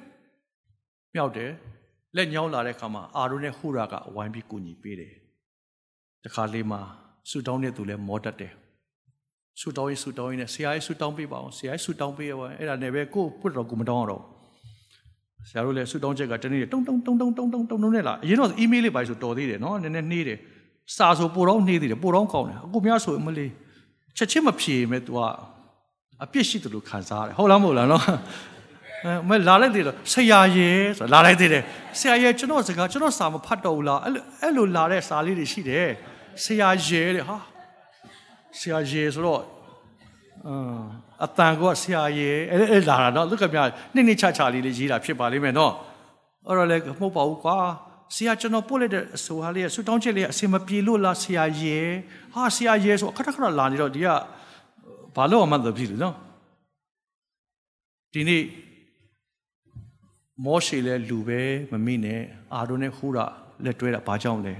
မြောက်တယ်လက်ညောင်းလာတဲ့အခါမှာအာရုံနဲ့ဟူရာကဝိုင်းပြီးကူညီပေးတယ်တခါလေးမှာဆူတောင်းတဲ့သူလည်းမောတတ်တယ်ဆူတောင်းရင်ဆူတောင်းရင်ဆရာကြီးဆူတောင်းပေးပါအောင်ဆရာကြီးဆူတောင်းပေးရပါအဲ့ဒါနဲ့ပဲကို့ပွတ်တော်ကိုမတောင်းတော့ဆရာတို့လည်းဆူတောင်းချက်ကတနေ့တုံတုံတုံတုံတုံတုံတုံတုံနဲ့လာအရင်တော့အီးမေးလေးပါဆိုတော်သေးတယ်နော်နည်းနည်းနှေးတယ်စာဆိုပိုတော့နှေးသေးတယ်ပိုတော့ကောင်းတယ်အခုများဆိုမလေးချက်ချင်းမဖြေမဲ့ तू ကအပြစ်ရှိတယ်လို့ခံစားရတယ်ဟုတ်လားမဟုတ်လားနော်အဲ မလာလိုက်သေးတယ်ဆရာရဲဆိုလာလိုက်သေးတယ်ဆရာရဲကျွန်တော်စကားကျွန်တော်စာမဖတ်တော့ဘူးလားအဲ့လိုအဲ့လိုလာတဲ့စာလေးတွေရှိတယ်ဆရာရဲတဲ့ဟာဆရာရဲဆိုတော့အတန်ကဆရာရဲအဲ့အဲ့လာတာနော်လူကပြနှစ်နှစ်ချာချာလေးလေးရေးတာဖြစ်ပါလိမ့်မယ်နော်အဲ့တော့လည်းမဟုတ်ပါဘူးကွာဆရာကျွန်တော်ပို့လိုက်တဲ့အဆိုဟာလေးဆူတောင်းချက်လေးအစင်မပြေလို့လားဆရာရဲဟာဆရာရဲဆိုခထခထလာနေတော့ဒီကဘာလို့မှမသိဘူးနော်ဒီနေ့ မောရှေလဲလူပဲမမိနဲ့အာရုံနဲ့ဟူရာလက်တွဲတာဘာကြောင့်လဲ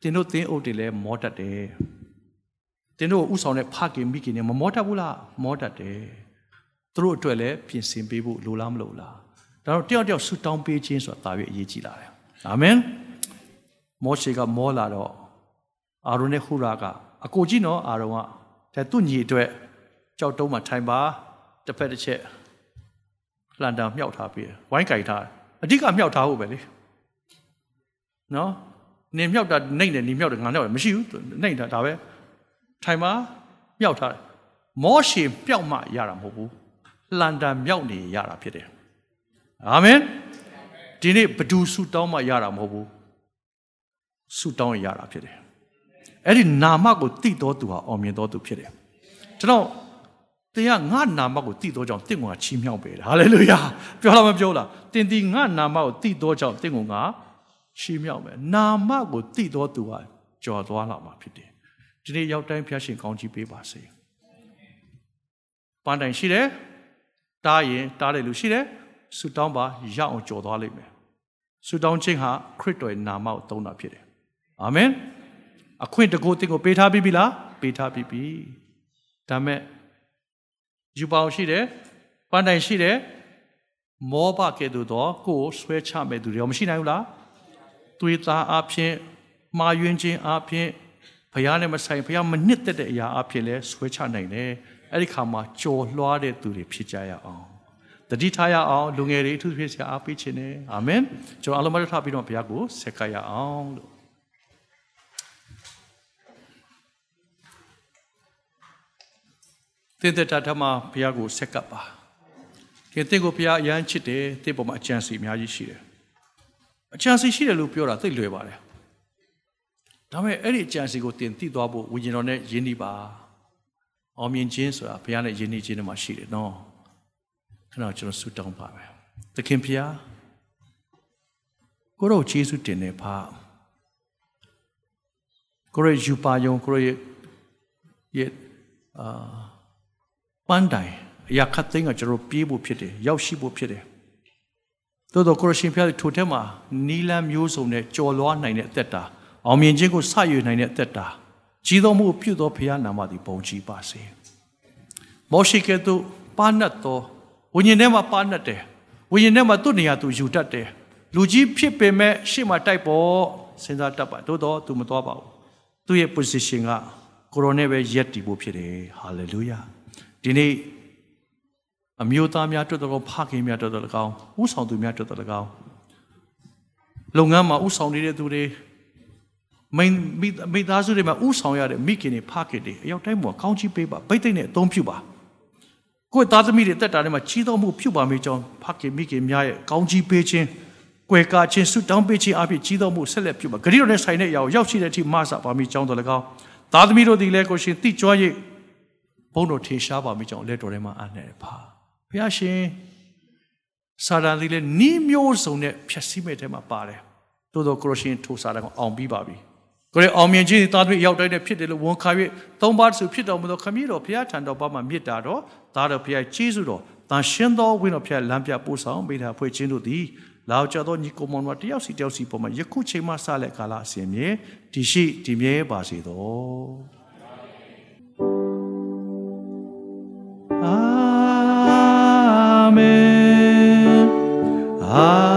တင်တို့သင်းအုပ်တွေလဲမောတတ်တယ်တင်တို့ဥဆောင်တဲ့ဖခင်မိခင်နဲ့မမောတတ်ဘူးလားမောတတ်တယ်သူတို့အတွက်လည်းပြင်ဆင်ပေးဖို့လိုလားမလိုလားဒါတော့တယောက်တယောက်ဆူတောင်းပေးခြင်းဆိုတာဒါပဲအရေးကြီးလာတယ်အာမင်မောရှေကမောလာတော့အာရုံနဲ့ဟူရာကအကိုကြီးနော်အာရုံကဒါသူ့ညီအတွက်ကြောက်တုံးမှထိုင်ပါတစ်ဖက်တစ်ချက် လှန်တာမြောက်ထားပြီးဝိုင်းကြိုက်ထားအဓိကမြောက်ထားဖို့ပဲလေနော်နင်မြောက်တာနှိမ့်တယ်နင်မြောက်တယ်ငါမြောက်တယ်မရှိဘူးနှိမ့်တာဒါပဲထိုင်မှာမြောက်ထားတယ်မောရှေမြောက်မှရတာမဟုတ်ဘူးလှန်တာမြောက်နေရတာဖြစ်တယ်အာမင်ဒီနေ့ဘဒူဆူတောင်းမှရတာမဟုတ်ဘူးဆူတောင်းရတာဖြစ်တယ်အဲ့ဒီနာမကိုတိတော်သူဟာအောင်မြင်တော်သူဖြစ်တယ်ကျွန်တော် တင်ကငါနာမကိုတိတော်ကြောင့်တင့်ကချီးမြှောက်ပေတယ်ဟာလေလုယာပြောလားမပြောလားတင်ဒီငါနာမကိုတိတော်ကြောင့်တင့်ကချီးမြှောက်မယ်နာမကိုတိတော်သူဟာကြော်သွားလာမှာဖြစ်တယ်ဒီနေ့ရောက်တိုင်းဖျားရှင်ကောင်းချီးပေးပါစေပန်းတိုင်ရှိတယ်တားရင်တားတယ်လူရှိတယ်ဆူတောင်းပါရအောင်ကြော်သွားလိမ့်မယ်ဆူတောင်းခြင်းဟာခရစ်တော်ရဲ့နာမကိုသုံးတာဖြစ်တယ်အာမင်အခွင့်တကူတင်ကိုပေးထားပြီးပြီလားပေးထားပြီးပြီဒါမဲ့ ယူပေါင်းရှိတယ်ပန်းတိုင်ရှိတယ်မောဘကဲ့သို့သောကိုယ်ဆွဲချမဲ့သူတွေရောမရှိနိုင်ဘူးလားသွေးသားအဖြစ်မှာယွင်းခြင်းအဖြစ်ဘုရားနဲ့မဆိုင်ဘုရားမနှစ်သက်တဲ့အရာအဖြစ်လဲဆွဲချနိုင်တယ်အဲ့ဒီခါမှာကြော်လွှားတဲ့သူတွေဖြစ်ကြရအောင်တတိထားရအောင်လူငယ်တွေအထူးဖြစ်စရာအားပေးခြင်းနဲ့အာမင်ကျွန်တော်အလုံးမထားပြီးတော့ဘုရားကိုဆက်ကရအောင်လို့ သင်တဲ့တာထမဘုရားကိုဆက်ကပ်ပါကဲသင်ကိုဘုရားအရန်ချစ်တယ်သင်ပေါ်မှာအကြံစီအများကြီးရှိတယ်အကြံစီရှိတယ်လို့ပြောတာသိလွယ်ပါတယ်ဒါပေမဲ့အဲ့ဒီအကြံစီကိုတင်သိသွားဖို့ဝိညာဉ်တော်နဲ့ယဉ်ဤပါအောင်မြင်ခြင်းဆိုတာဘုရားနဲ့ယဉ်ဤခြင်းတွေမှာရှိတယ်နော်ခဏကျွန်တော်ဆုတောင်းပါမယ်သခင်ဘုရားကိုရောယေရှုတင်နေပါကိုရောယူပါယုံကိုရောရဲ့အာ ပန်းတိုင်အရာခတ်သိမ်းကကျွန်တော်ပြေးဖို့ဖြစ်တယ်ရောက်ရှိဖို့ဖြစ်တယ်သို့တော့ကိုရရှင်ဖျားထိုထဲမှာနီလန်မျိုးစုံနဲ့ကြော်လွားနိုင်တဲ့အသက်တာအောင်မြင်ခြင်းကိုစရွေနိုင်တဲ့အသက်တာကြီးတော်မှုပြုသောဖခင်နာမသည်ဘုံကြီးပါစေမောရှိကဲ့သို့ပါနတ်သောဝိညာဉ်ထဲမှာပါနတ်တယ်ဝိညာဉ်ထဲမှာသူ့နေရာသူယူတတ်တယ်လူကြီးဖြစ်ပေမဲ့ရှေ့မှာတိုက်ပေါ်စဉ်းစားတတ်ပါသို့တော့သူမသွားပါဘူးသူ့ရဲ့ position ကကိုရိုနဲ့ပဲရက်တည်ဖို့ဖြစ်တယ် hallelujah ဒီနေ့အမျိုးသားများတွေ့တော့ဖခင်များတွေ့တော့၎င်းဥဆောင်သူများတွေ့တော့၎င်းလုပ်ငန်းမှာဥဆောင်နေတဲ့သူတွေမိမိသားစုတွေမှာဥဆောင်ရတဲ့မိခင်တွေဖခင်တွေအရောက်တိုင်းမှာကောင်းချီးပေးပါဗိတ်သိမ့်နဲ့အသုံးပြုပါကိုယ့်သားသမီးတွေတက်တာတွေမှာကြီးတော်မှုပြုပါမိကြောင်းဖခင်မိခင်များရဲ့ကောင်းချီးပေးခြင်းကွယ်ကာခြင်းဆုတောင်းပေးခြင်းအဖြစ်ကြီးတော်မှုဆက်လက်ပြုပါဂရိတော်နဲ့ဆိုင်တဲ့အရာကိုရောက်ရှိတဲ့အထိမဆပါမိကြောင်းတော်၎င်းသားသမီးတို့ဒီလဲကိုရှင်တိကျွမ်း၍ ဘုန်းတော်ထင်ရှားပါမိကြောင်းလက်တော်ထဲမှာအနှဲ့ပါဘုရားရှင်စာတန်ဒီလေနီးမျိုးစုံနဲ့ဖြည့်ဆည်းမဲ့ထဲမှာပါတယ်တိုးတော့ကိုရရှင်ထိုစာတန်ကိုအောင်ပြီးပါပြီကိုရအောင်မြင်ခြင်းတာသမီးရောက်တိုင်းနဲ့ဖြစ်တယ်လို့ဝန်ခံ၍သုံးပါးစုဖြစ်တော်မူသောခမည်းတော်ဘုရားထံတော်ဘာမှမြစ်တာတော့သားတော်ဘုရားကြီးစုတော်တန်ရှင်းသောဝိတော်ဘုရားလမ်းပြပို့ဆောင်ပေးတာဖွဲ့ခြင်းတို့သည်လောက်ကြသောညီကိုမောင်တို့တယောက်စီတယောက်စီပေါ်မှာယခုချိန်မှစလက်ကာလအစဉ်မြေဒီရှိဒီမြဲပါစေတော် 아멘. 아멘.